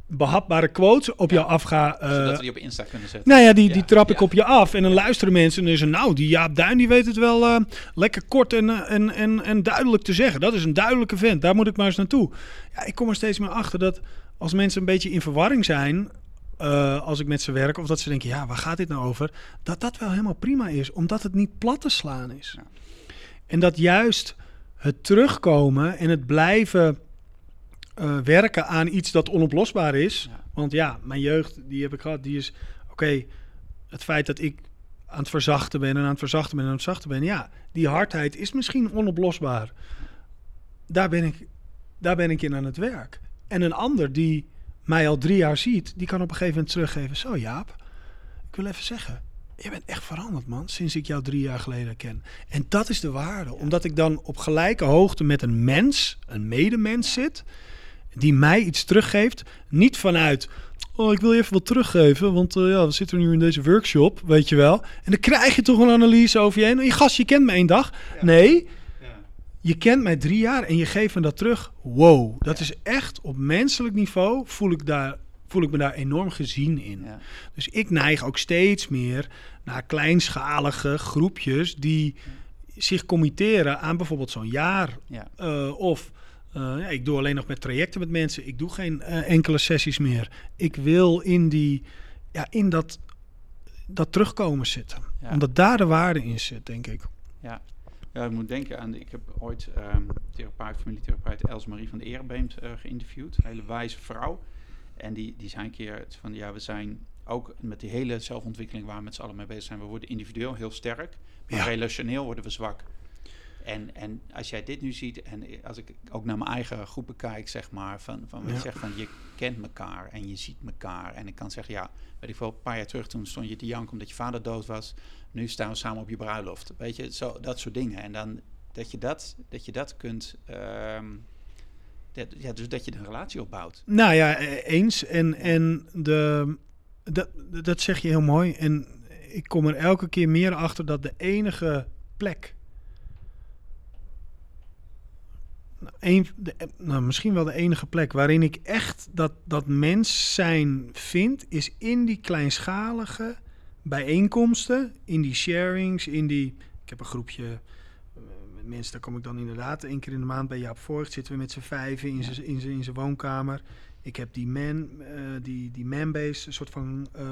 behapbare quotes op jou af ga. Uh, Zodat we die op Insta kunnen zetten. Nou ja, die, die trap ik op je af. En dan luisteren mensen en dan zeggen, nou, die Jaap Duin, die weet het wel uh, lekker kort en, en, en, en duidelijk te zeggen. Dat is een duidelijke vent, daar moet ik maar eens naartoe. Ja, ik kom er steeds meer achter dat als mensen een beetje in verwarring zijn... Als ik met ze werk, of dat ze denken, ja, waar gaat dit nou over? Dat dat wel helemaal prima is, omdat het niet plat te slaan is. Ja. En dat juist het terugkomen en het blijven uh, werken aan iets dat onoplosbaar is. Want ja, mijn jeugd, die heb ik gehad, die is... Oké, het feit dat ik aan het verzachten ben en aan het verzachten ben en aan het zachten ben... Ja, die hardheid is misschien onoplosbaar. Daar ben ik, daar ben ik in aan het werk. En een ander die mij al drie jaar ziet, die kan op een gegeven moment teruggeven... Zo Jaap, ik wil even zeggen je bent echt veranderd, man, sinds ik jou drie jaar geleden ken. En dat is de waarde, omdat ik dan op gelijke hoogte met een mens, een medemens zit, die mij iets teruggeeft. Niet vanuit, oh, ik wil je even wat teruggeven, want uh, ja, we zitten nu in deze workshop, weet je wel. En dan krijg je toch een analyse over je heen. Je gast, je kent me één dag. Nee, je kent mij drie jaar en je geeft me dat terug. Wow, dat is echt op menselijk niveau voel ik daar voel ik me daar enorm gezien in. Dus ik neig ook steeds meer naar kleinschalige groepjes die zich committeren aan bijvoorbeeld zo'n jaar. Ja. Eh, of eh, ja, ik doe alleen nog met trajecten met mensen. Ik doe geen eh, enkele sessies meer. Ik wil in, die, ja, in dat, dat terugkomen zitten. Omdat daar de waarde in zit, denk ik. Ja. ja, ik moet denken aan, ik heb ooit ehm therapeut, familietherapeut Els Marie van de Erebeemt eh, geïnterviewd. Een hele wijze vrouw. En die, die zei een keer van, ja, we zijn ook met die hele zelfontwikkeling waar we met z'n allen mee bezig zijn. We worden individueel heel sterk, maar Ja. relationeel worden we zwak. En, en als jij dit nu ziet, en als ik ook naar mijn eigen groepen kijk, zeg maar, van, van Ja. zegt van je kent elkaar en je ziet elkaar. En ik kan zeggen, ja, weet ik wel, een paar jaar terug toen stond je te janken omdat je vader dood was. Nu staan we samen op je bruiloft. Weet je, zo, dat soort dingen. En dan dat je dat, dat, je dat kunt, ehm, ja, dus dat je een relatie opbouwt. Nou ja, eh, eens. En, en de, dat, dat zeg je heel mooi. En ik kom er elke keer meer achter dat de enige plek. Nou, een, de, nou, misschien wel de enige plek waarin ik echt dat, dat mens zijn vind, is in die kleinschalige bijeenkomsten, in die sharings, in die. Ik heb een groepje met mensen, daar kom ik dan inderdaad één keer in de maand bij Jaap Voigt. Zitten we met z'n vijven in zijn in zijn- in zijn woonkamer. Ik heb die man, eh, die, die manbase, een soort van eh,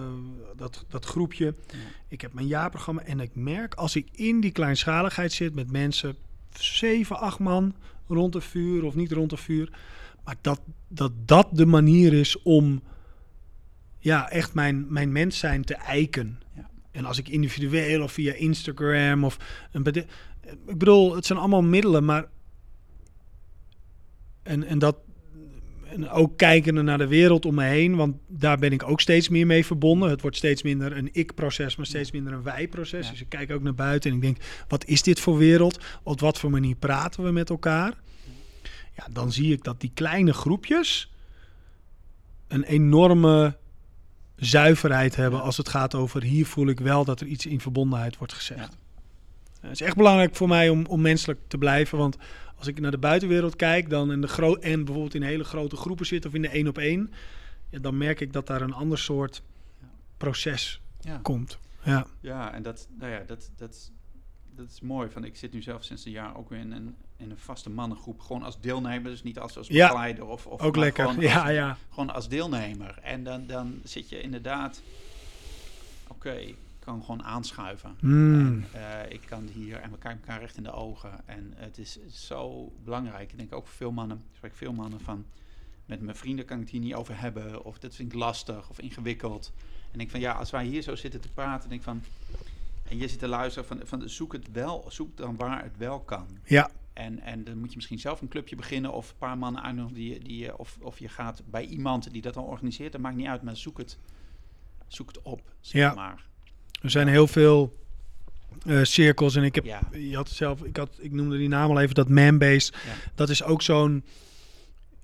dat, dat groepje. Ja. Ik heb mijn jaarprogramma en ik merk als ik in die kleinschaligheid zit met mensen, zeven, acht man rond het vuur of niet rond het vuur, maar dat dat, dat de manier is om ja, echt mijn, mijn mens zijn te eiken. Ja. En als ik individueel of via Instagram of een ik bedoel, het zijn allemaal middelen, maar en, en dat en ook kijkende naar de wereld om me heen, want daar ben ik ook steeds meer mee verbonden. Het wordt steeds minder een ik-proces, maar steeds minder een wij-proces. Ja. Dus ik kijk ook naar buiten en ik denk, wat is dit voor wereld? Op wat voor manier praten we met elkaar? Ja, dan zie ik dat die kleine groepjes een enorme zuiverheid hebben Ja. als het gaat over hier voel ik wel dat er iets in verbondenheid wordt gezegd. Het is echt belangrijk voor mij om, om menselijk te blijven, want als ik naar de buitenwereld kijk dan in de gro en bijvoorbeeld in hele grote groepen zit of in de één op één, ja, dan merk ik dat daar een ander soort Ja. proces Ja. komt. Ja, Ja, en dat, nou ja, dat, dat, dat is mooi. Van, ik zit nu zelf sinds een jaar ook weer in een, in een vaste mannengroep. Gewoon als deelnemer, dus niet als, als Ja. begeleider. Of, of, ook lekker. Gewoon Ja, als, ja. gewoon als deelnemer. En dan, dan zit je inderdaad... Oké, kan gewoon aanschuiven. Mm. En, eh, ik kan hier en we kijken elkaar recht in de ogen. En het is zo belangrijk. Ik denk ook voor veel mannen, ik spreek veel mannen van... Met mijn vrienden kan ik het hier niet over hebben. Of dat vind ik lastig of ingewikkeld. En ik van ja, als wij hier zo zitten te praten, denk ik van. En je zit te luisteren van, van zoek het wel, zoek dan waar het wel kan. Ja, En, en dan moet je misschien zelf een clubje beginnen of een paar mannen uitnodigen die, je- die, of, of je gaat bij iemand die dat dan organiseert. Dat maakt niet uit, maar zoek het, zoek het op, zeg Ja. maar. Er zijn heel veel eh, cirkels en ik heb Ja, je had zelf, ik, had, ik noemde die naam al even, dat manbase. Ja. Dat is ook zo'n.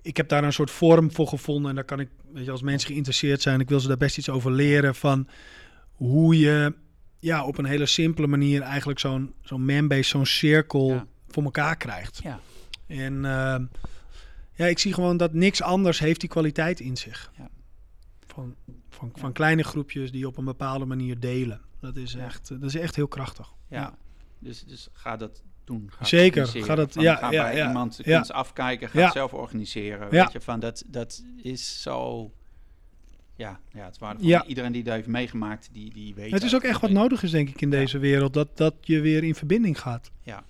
Ik heb daar een soort vorm voor gevonden. En daar kan ik, weet je, als mensen geïnteresseerd zijn, ik wil ze daar best iets over leren. Van hoe je ja, op een hele simpele manier eigenlijk zo'n zo'n manbase, zo'n cirkel Ja. voor elkaar krijgt. ja, En ehm, ja, ik zie gewoon dat niks anders heeft die kwaliteit in zich. Ja. Van, van, van kleine groepjes die op een bepaalde manier delen. Dat is, echt, dat is echt heel krachtig. ja. Dus, dus ga dat doen. Ga Zeker, ga dat- Van, ja, ga bij iemand kunst afkijken, ga het zelf organiseren. Weet je, van dat, dat is zo... Ja, ja, het is waardevol. Ja. Iedereen die dat heeft meegemaakt, die, die weet Het is ook echt wat nodig is, denk ik, in Ja. deze wereld. Dat, dat je weer in verbinding gaat. Ja.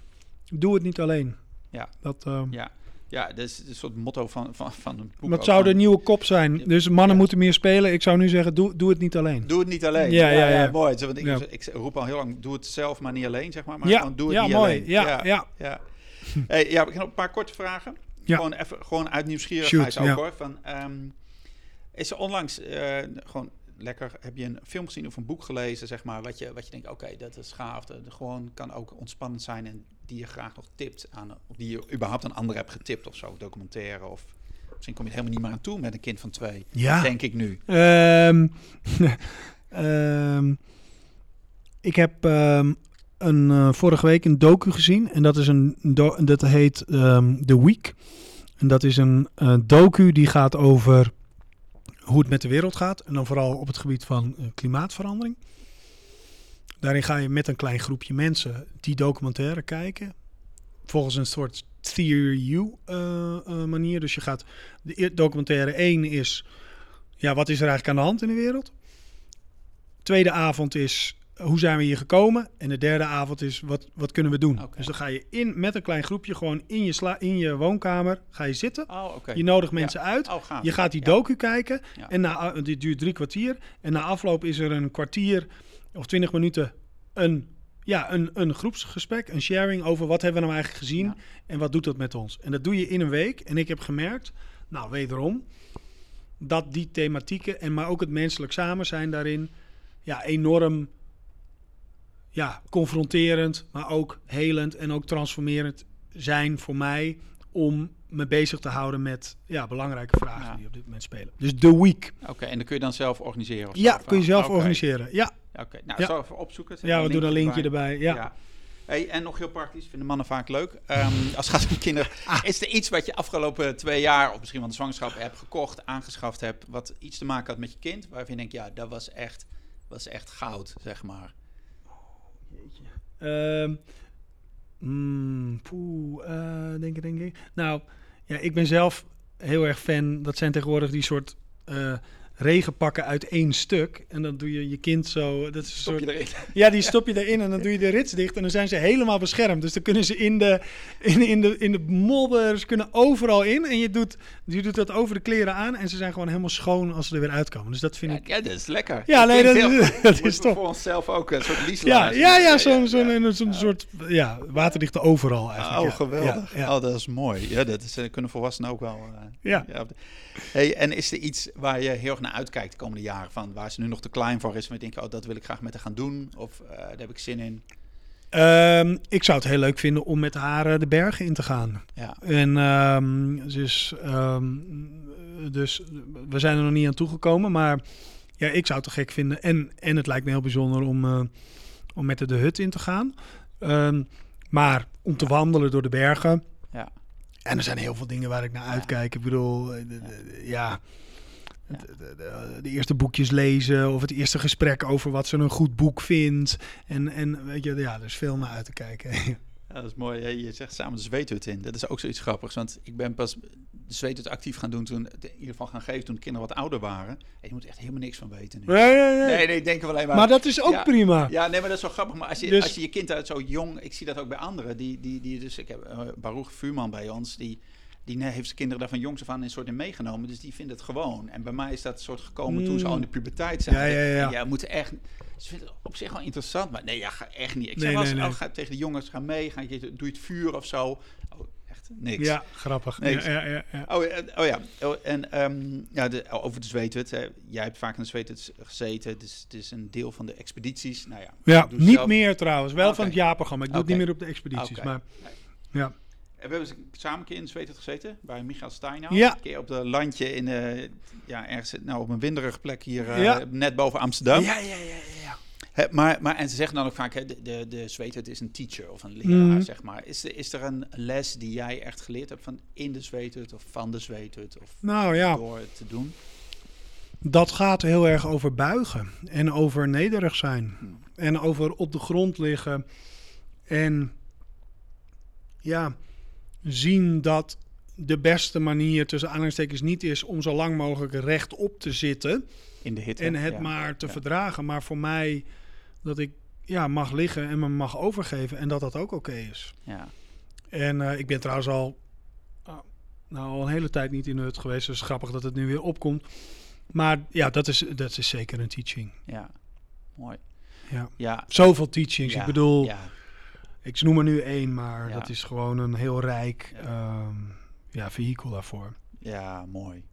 Doe het niet alleen. Ja. Dat, ehm, Ja, ja dat is een soort motto van, van, van een boek. dat zou de nieuwe kop zijn. Dus mannen Ja. moeten meer spelen. Ik zou nu zeggen, doe, doe het niet alleen. Doe het niet alleen. Ja, ja, ja. mooi. Want ik, ik roep al heel lang, doe het zelf, maar niet alleen, zeg maar. Maar gewoon doe het ja niet mooi. alleen. Ja, ja. ja. [LAUGHS] Hey, ja, ik heb nog een paar korte vragen. Ja. Gewoon, even, gewoon uit nieuwsgierigheid Shoot, ook hoor. Van, ehm, is er onlangs eh, gewoon lekker, heb je een film gezien of een boek gelezen, zeg maar, wat je, wat je denkt, oké, dat is gaaf. Dat gewoon kan ook ontspannend zijn en die je graag nog tipt aan, of die je überhaupt aan anderen hebt getipt of zo, documentaire of misschien kom je er helemaal niet meer aan toe met een kind van twee, Ja. denk ik nu. Ehm, [LAUGHS] ehm, ik heb ehm, een, eh, vorige week een docu gezien. En dat, is een, dat heet The Week. En dat is een eh, docu die gaat over hoe het met de wereld gaat. En dan vooral op het gebied van eh, klimaatverandering. Daarin ga je met een klein groepje mensen die documentaire kijken. Volgens een soort theory uh, uh, manier. Dus je gaat. De documentaire 1 is. Ja, wat is er eigenlijk aan de hand in de wereld? Tweede avond is. Hoe zijn we hier gekomen? En de derde avond is. Wat, wat kunnen we doen? Dus dan ga je in met een klein groepje. Gewoon in je, sla, in je woonkamer. Ga je zitten. Oh. Je nodigt mensen uit. Oh. Je gaat die Ja. docu kijken. Ja. En na, eh, dit duurt drie kwartier. En na afloop is er een kwartier of twintig minuten een, ja, een, een groepsgesprek, een sharing over wat hebben we nou eigenlijk gezien Ja. en wat doet dat met ons. En dat doe je in een week. En ik heb gemerkt, nou wederom, dat die thematieken en maar ook het menselijk samen zijn daarin ja, enorm ja, confronterend, maar ook helend en ook transformerend zijn voor mij om me bezig te houden met ja, belangrijke vragen Ja. die op dit moment spelen. Dus The Week. Oké, en dan kun je dan zelf organiseren? of zo, Ja, kun je zelf organiseren. Ja, Ja, Oké, nou, Ja. ik even opzoeken. ja we doen een linkje erbij. Ja. Hey, en nog heel praktisch, vinden mannen vaak leuk. Ehm, [LAUGHS] als het gaat om kinderen, Ah. is er iets wat je afgelopen twee jaar, of misschien wel de zwangerschap, hebt gekocht, aangeschaft hebt, wat iets te maken had met je kind, waarvan je denkt, ja, dat was echt, was echt goud, zeg maar. Ehm mm, poeh, eh, denk ik, denk ik. Nou, ja, ik ben zelf heel erg fan. Dat zijn tegenwoordig die soort eh, regenpakken uit één stuk. En dan doe je je kind zo. Dat is een Stop soort, je erin. [LAUGHS] ja, die stop je erin en dan doe je de rits dicht. En dan zijn ze helemaal beschermd. Dus dan kunnen ze in de, in, in de, in de modder, ze kunnen overal in. En je doet, je doet dat over de kleren aan. En ze zijn gewoon helemaal schoon als ze er weer uitkomen. Dus dat vind Ja, ik. ja, dat is lekker. Ja, nee, dat- heel- [LAUGHS] dat is top. voor onszelf ook een soort Ja, lieslaars. ja, ja, zo'n ja. zo'n zo'n soort ja, waterdichte overal eigenlijk. Oh, geweldig. Oh, dat is mooi. Ja, dat is, kunnen volwassenen ook wel. eh, Ja. Hey, en is er iets waar je heel erg naar uitkijkt de komende jaren? Van waar ze nu nog te klein voor is, maar je denkt, oh, dat wil ik graag met haar gaan doen. Of eh, daar heb ik zin in. Ehm, ik zou het heel leuk vinden om met haar eh, de bergen in te gaan. Ja, En dus, dus we zijn er nog niet aan toegekomen. Maar ja, ik zou het te gek vinden. En, en het lijkt me heel bijzonder om, eh, om met haar de hut in te gaan. Maar om te wandelen door de bergen. ja. En er zijn heel veel dingen waar ik naar uitkijk. Ik bedoel, ja. Ja. De, de- de- eerste boekjes lezen of het eerste gesprek over wat ze een goed boek vindt. En, en weet je, ja, er is veel naar uit te kijken. [LAUGHS] Ja, dat is mooi. Je zegt samen de zweethut in. Dat is ook zoiets grappigs. Want ik ben pas de zweethut actief gaan doen toen, in ieder geval gaan geven toen de kinderen wat ouder waren. En je moet echt helemaal niks van weten nu. Ja, ja, ja. Nee, nee, ik denk er alleen maar... Maar dat is ook Ja. prima. Ja, nee, maar dat is wel grappig. Maar als je, Dus- als je je kind uit zo jong... Ik zie dat ook bij anderen. Die, die, die dus, ik heb eh, Baruch Vuurman bij ons. Die, die heeft zijn kinderen daar van jongs af aan een soort in meegenomen. Dus die vinden het gewoon. En bij mij is dat soort gekomen toen ze al in de puberteit zijn. Ja, ja, ja. ja moet echt... Ze vinden het op zich wel interessant. Maar nee, ja, ga echt niet. Ik zeg Nee, wel eens, nee, oh, ga tegen de jongens, ga mee. Ga je, doe je het vuur of zo. Oh, echt niks. Ja, grappig. Niks. Ja, ja, ja, ja. Oh, eh, oh ja, oh, en ehm, ja, de, over de zweethut. hè. Jij hebt vaak in de zweethut gezeten. Dus het is een deel van de expedities. Nou ja, Ja, niet zelf. meer trouwens. Wel van het jaarprogramma. Ik doe het niet meer op de expedities. Maar ja. En we hebben samen een keer in de zweethut gezeten. Bij Michael Steinau. Ja. Een keer op de landje in, eh, ja, ergens nou, op een winderige plek hier. eh, Ja. Net boven Amsterdam. Ja, ja, ja, ja, ja. Maar, maar, en ze zeggen dan ook vaak, hè, de, de, de is een teacher of een leraar, Mhm. zeg maar. Is, er- is er een les die jij echt geleerd hebt van in de zweethut of van de zweethut? Of Nou ja, door het te doen? dat gaat heel erg over buigen. En over nederig zijn. Hmm. En over op de grond liggen. En ja, zien dat de beste manier tussen aanhalingstekens niet is om zo lang mogelijk rechtop te zitten. In de hitte. En het ja. maar te Ja. verdragen. Maar voor mij dat ik ja, mag liggen en me mag overgeven. En dat dat ook oké is. Ja. En eh, ik ben trouwens al, ah, nou, al een hele tijd niet in de hut geweest. Dus grappig dat het nu weer opkomt. Maar ja, dat is, dat is zeker een teaching. Ja, mooi. Ja. Ja, Zoveel teachings. ja, Ik bedoel, Ja, ik noem er nu één, maar Ja. dat is gewoon een heel rijk Ja. ja. ja, vehikel daarvoor. ja, mooi.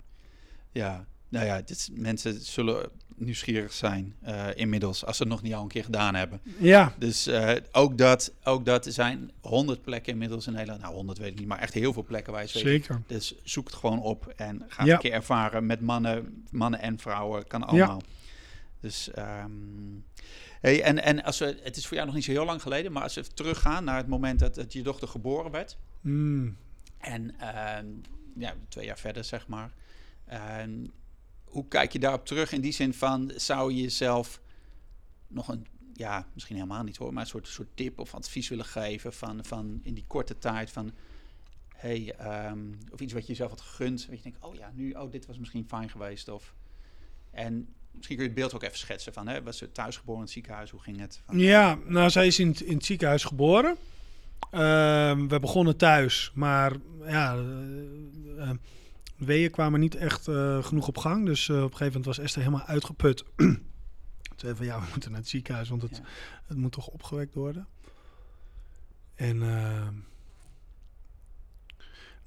Ja, nou ja, dit mensen zullen nieuwsgierig zijn eh, inmiddels, als ze het nog niet al een keer gedaan hebben. Ja, Dus eh, ook, dat, ook dat zijn honderd plekken inmiddels in Nederland. Nou, honderd weet ik niet, maar echt heel veel plekken waar je zeker. Dus zoek het gewoon op en ga Ja. een keer ervaren met mannen, mannen en vrouwen. Kan allemaal. Dus, ehm, hey, en, en als we, het is voor jou nog niet zo heel lang geleden, maar als we teruggaan naar het moment dat, dat je dochter geboren werd. Mm. En ehm, ja, twee jaar verder, zeg maar. Ehm, hoe kijk je daarop terug in die zin van, zou je jezelf nog een, ja, misschien helemaal niet hoor, maar een soort, soort tip of advies willen geven van, van in die korte tijd van, hey, ehm, of iets wat je jezelf had gegund, weet je denkt, oh ja, nu, oh, dit was misschien fijn geweest, of, en misschien kun je het beeld ook even schetsen van, hè, was ze thuisgeboren in het ziekenhuis, hoe ging het? Van, Ja, nou, zij is in, het- in het ziekenhuis geboren. Ehm, we begonnen thuis, maar ja, weeën kwamen niet echt eh, genoeg op gang. Dus op een gegeven moment was Esther helemaal uitgeput. [CLEARS THROAT] Toen zei van ja, we moeten naar het ziekenhuis, want het, Ja. het moet toch opgewekt worden. En ehm,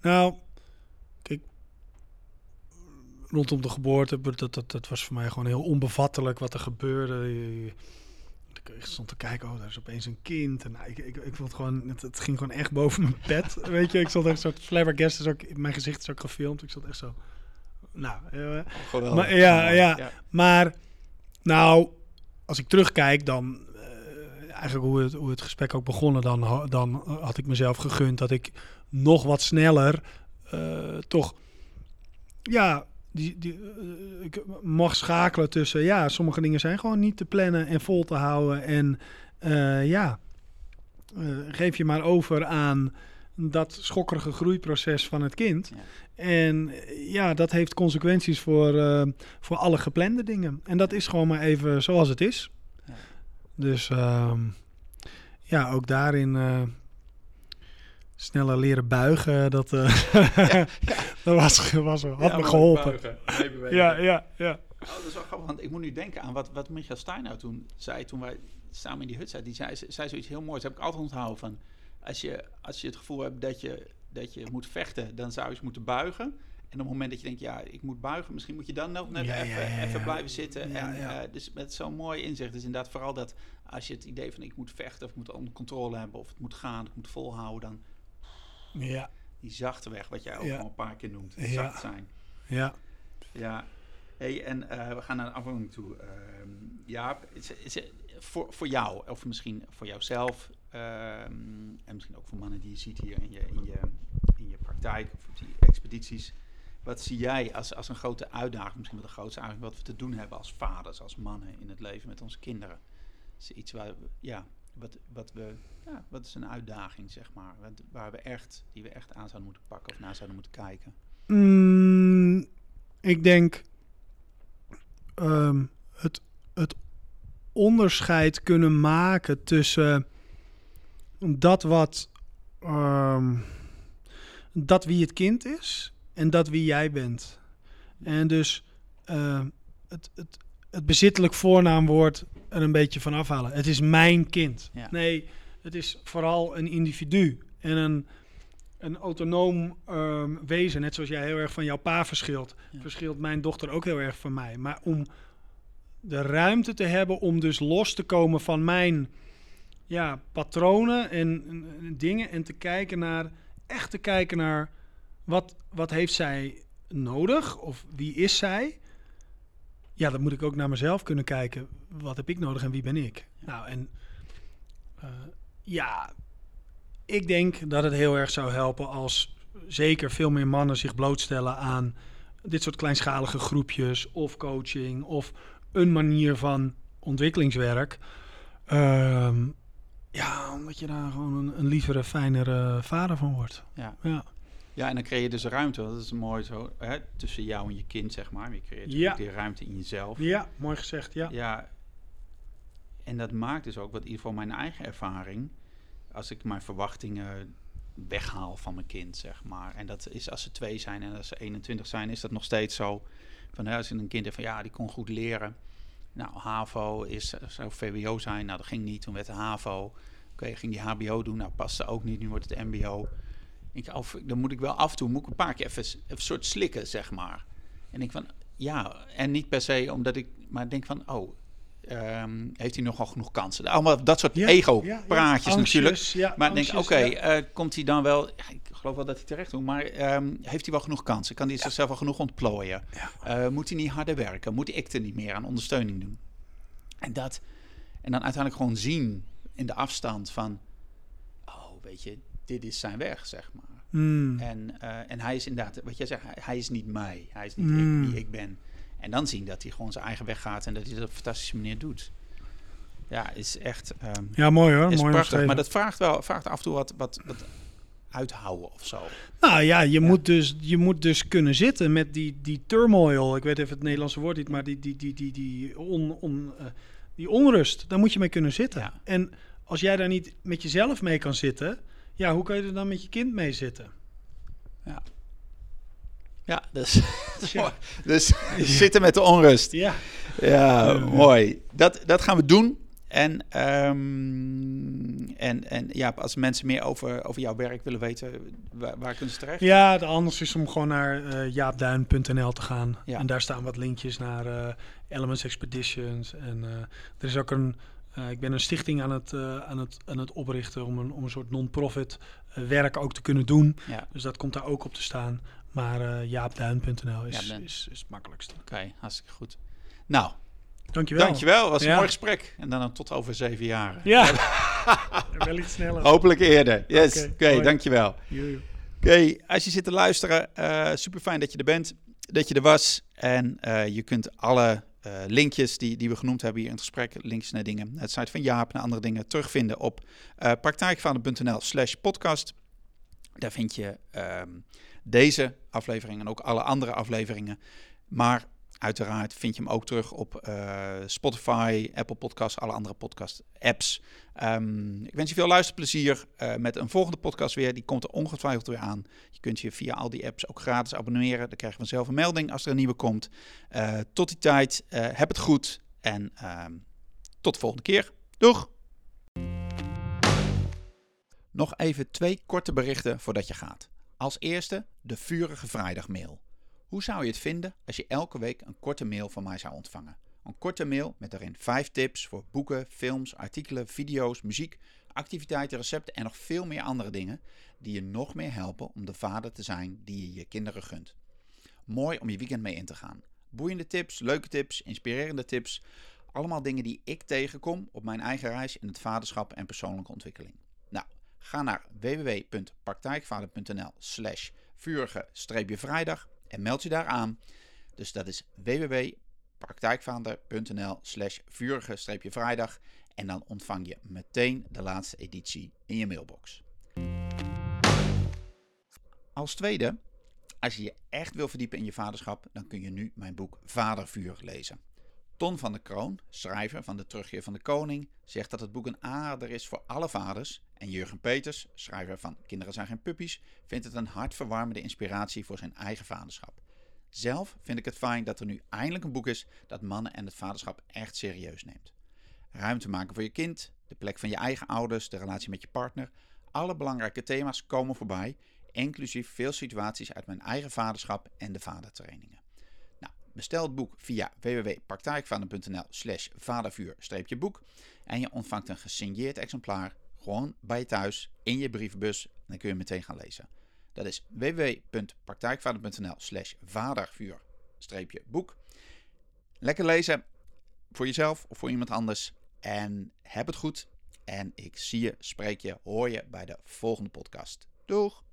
nou, rondom de geboorte, dat, dat, dat was voor mij gewoon heel onbevattelijk wat er gebeurde. Ik stond te kijken, oh, daar is opeens een kind. En nou, ik, ik, ik vond gewoon, het, het ging gewoon echt boven mijn pet. [LAUGHS] Weet je, ik stond echt een soort flabbergast, is ook, mijn gezicht is ook gefilmd. Ik zat echt zo, nou, eh. Maar ja, ja. maar nou, als ik terugkijk, dan eh, eigenlijk hoe het, hoe het gesprek ook begonnen, dan, dan had ik mezelf gegund dat ik nog wat sneller eh, toch, ja, die, die, eh, ik mag schakelen tussen, ja, sommige dingen zijn gewoon niet te plannen en vol te houden. En eh, ja, eh, geef je maar over aan dat schokkerige groeiproces van het kind. Ja. En ja, dat heeft consequenties voor, voor alle geplande dingen. En dat is gewoon maar even zoals het is. Ja. Dus ehm, ja, ook daarin sneller leren buigen. Dat, eh, [LAUGHS] [LAUGHS] dat was, was, had Ja, me geholpen. buigen. [LAUGHS] Ja, ja, ja. Oh, dat is wel grappig, want ik moet nu denken aan wat, wat Michael Stein nou toen zei, toen wij samen in die hut zaten. Die zei, zei zoiets heel moois, dat heb ik altijd onthouden van, als je, als je het gevoel hebt dat je, dat je moet vechten, dan zou je eens moeten buigen. En op het moment dat je denkt, ja, ik moet buigen, misschien moet je dan nog net Ja, ja, even, ja, ja. even blijven zitten. Ja, en, ja. eh, dus met zo'n mooi inzicht. Dus inderdaad vooral dat als je het idee van ik moet vechten, of ik moet onder controle hebben, of het moet gaan, ik moet volhouden, dan Ja, die zachte weg, wat jij ook Ja. al een paar keer noemt, Ja. zacht zijn. ja. Ja, hey, en eh, we gaan naar de afronding toe. Ehm Jaap, is, is, voor, voor jou, of misschien voor jouzelf, ehm, en misschien ook voor mannen die je ziet hier in je, in je, in je praktijk of op die expedities. Wat zie jij als, als een grote uitdaging, misschien wel de grootste uitdaging, wat we te doen hebben als vaders, als mannen in het leven met onze kinderen? Is iets waar we, ja, wat, wat we, ja, wat is een uitdaging, zeg maar, waar we echt, die we echt aan zouden moeten pakken of naar zouden moeten kijken? Mm, ik denk ehm, het, het onderscheid kunnen maken tussen dat wat ehm, dat wie het kind is en dat wie jij bent. En dus ehm, het, het, het bezittelijk voornaamwoord er een beetje van afhalen. Het is mijn kind. Ja. Nee, het is vooral een individu en een, een autonoom ehm, wezen. Net zoals jij heel erg van jouw pa verschilt, Ja. verschilt mijn dochter ook heel erg van mij. Maar om de ruimte te hebben om dus los te komen van mijn ja, patronen en, en- en dingen en te kijken naar, echt te kijken naar wat, wat heeft zij nodig of wie is zij? Ja, dan moet ik ook naar mezelf kunnen kijken. Wat heb ik nodig en wie ben ik? Nou, en eh, ja, ik denk dat het heel erg zou helpen als zeker veel meer mannen zich blootstellen aan dit soort kleinschalige groepjes of coaching of een manier van ontwikkelingswerk. Ehm, ja, omdat je daar gewoon een, een lievere, fijnere vader van wordt. Ja. Ja, Ja, en dan creëer je dus ruimte. Dat is mooi zo, hè, tussen jou en je kind, zeg maar. Je creëert Ja. die ruimte in jezelf. ja mooi gezegd, ja. Ja. En dat maakt dus ook, wat in ieder geval mijn eigen ervaring, als ik mijn verwachtingen weghaal van mijn kind, zeg maar. En dat is als ze twee zijn en als ze 21 zijn, is dat nog steeds zo. Van, hè, als je een kind heeft van, ja, die kon goed leren. Nou, HAVO is, zou VWO zijn. Nou, dat ging niet. Toen werd de HAVO. Oké, ging die HBO doen. Nou, paste ook niet. Nu wordt het MBO. Ik, of, dan moet ik wel af en toe moet ik een paar keer even, even een soort slikken, zeg maar. En ik van, ja, en niet per se omdat ik, maar denk van, oh, ehm, heeft hij nogal genoeg kansen? Allemaal dat soort Ja, ego-praatjes ja, ja. natuurlijk. Maar ik denk, oké, eh, komt hij dan wel... ik geloof wel dat hij terecht doet, maar ehm, heeft hij wel genoeg kansen? Kan hij zichzelf wel genoeg ontplooien? Eh, moet hij niet harder werken? Moet ik er niet meer aan ondersteuning doen? En dat... En dan uiteindelijk gewoon zien in de afstand van... Oh, weet je, dit is zijn weg, zeg maar. Mm. En, eh, en hij is inderdaad, wat jij zegt, hij, hij is niet mij. Hij is niet Mm. ik, wie ik ben. En dan zien dat hij gewoon zijn eigen weg gaat en dat hij dat op een fantastische manier doet. Ja, is echt... ehm, Ja, mooi hoor. is mooi prachtig. Maar dat vraagt wel vraagt af en toe wat, wat, wat uithouden of zo. Nou ja, je, Ja. Moet, dus, je moet dus kunnen zitten met die, die turmoil. Ik weet even het Nederlandse woord niet, maar die, die, die, die, die, on, on, eh, die onrust. Daar moet je mee kunnen zitten. Ja. En als jij daar niet met jezelf mee kan zitten, ja, hoe kan je er dan met je kind mee zitten? Ja, dus, [LAUGHS] Tja. [LAUGHS] dus [LAUGHS] zitten met de onrust. Ja, Ja, Ja. mooi. Dat, dat gaan we doen. En, ehm, en, en ja, als mensen meer over, over jouw werk willen weten, waar, waar kunnen ze terecht? ja de anders is om gewoon naar eh, jaapduin.nl te gaan. Ja. En daar staan wat linkjes naar eh, Elements Expeditions. En eh, er is ook een, eh, ik ben een stichting aan het, eh, aan het, aan het oprichten om een, om een soort non-profit eh, werk ook te kunnen doen. Ja, Dus dat komt daar ook op te staan. Maar jaapduin.nl is, is, is het makkelijkste. oké, hartstikke goed. Nou, Dankjewel. dankjewel. was een Ja. mooi gesprek. En dan tot over zeven jaar. Ja, [LAUGHS] wel iets sneller. Hopelijk eerder. Yes, Oké, oké, mooi. dankjewel. Oké, als je zit te luisteren, super fijn dat je er bent, dat je er was. En je kunt alle eh, linkjes die, die we genoemd hebben hier in het gesprek, links naar dingen, het site van Jaap, naar andere dingen, terugvinden op eh praktijkvader.nl slash podcast. Daar vind je ehm, deze aflevering en ook alle andere afleveringen. Maar uiteraard vind je hem ook terug op eh, Spotify, Apple Podcasts, alle andere podcast apps. Ehm, ik wens je veel luisterplezier eh, met een volgende podcast weer. Die komt er ongetwijfeld weer aan. Je kunt je via al die apps ook gratis abonneren. Dan krijg je vanzelf een melding als er een nieuwe komt. Eh, tot die tijd, heb het goed en ehm, tot de volgende keer. Doeg! Nog even twee korte berichten voordat je gaat. Als eerste de Vurige Vrijdagmail. Hoe zou je het vinden als je elke week een korte mail van mij zou ontvangen? Een korte mail met daarin vijf tips voor boeken, films, artikelen, video's, muziek, activiteiten, recepten en nog veel meer andere dingen die je nog meer helpen om de vader te zijn die je je kinderen gunt. Mooi om je weekend mee in te gaan. Boeiende tips, leuke tips, inspirerende tips. Allemaal dingen die ik tegenkom op mijn eigen reis in het vaderschap en persoonlijke ontwikkeling. Nou, ga naar www.praktijkvader.nl slash vurige-vrijdag en meld je daar aan. Dus dat is www.praktijkvader.nl slash vurige-vrijdag en dan ontvang je meteen de laatste editie in je mailbox. Als tweede, als je je echt wil verdiepen in je vaderschap, dan kun je nu mijn boek Vadervuur lezen. Ton van der Kroon, schrijver van De Terugkeer van de Koning, zegt dat het boek een aanrader is voor alle vaders. En Jurgen Peters, schrijver van Kinderen zijn geen puppies, vindt het een hartverwarmende inspiratie voor zijn eigen vaderschap. Zelf vind ik het fijn dat er nu eindelijk een boek is dat mannen en het vaderschap echt serieus neemt. Ruimte maken voor je kind, de plek van je eigen ouders, de relatie met je partner. Alle belangrijke thema's komen voorbij, inclusief veel situaties uit mijn eigen vaderschap en de vadertrainingen. Bestel het boek via www.praktijkvader.nl slash vadervuur-boek en je ontvangt een gesigneerd exemplaar gewoon bij je thuis in je brievenbus. Dan kun je meteen gaan lezen. Dat is www.praktijkvader.nl slash vadervuur-boek. Lekker lezen voor jezelf of voor iemand anders. En heb het goed. En ik zie je, spreek je, hoor je bij de volgende podcast. Doeg!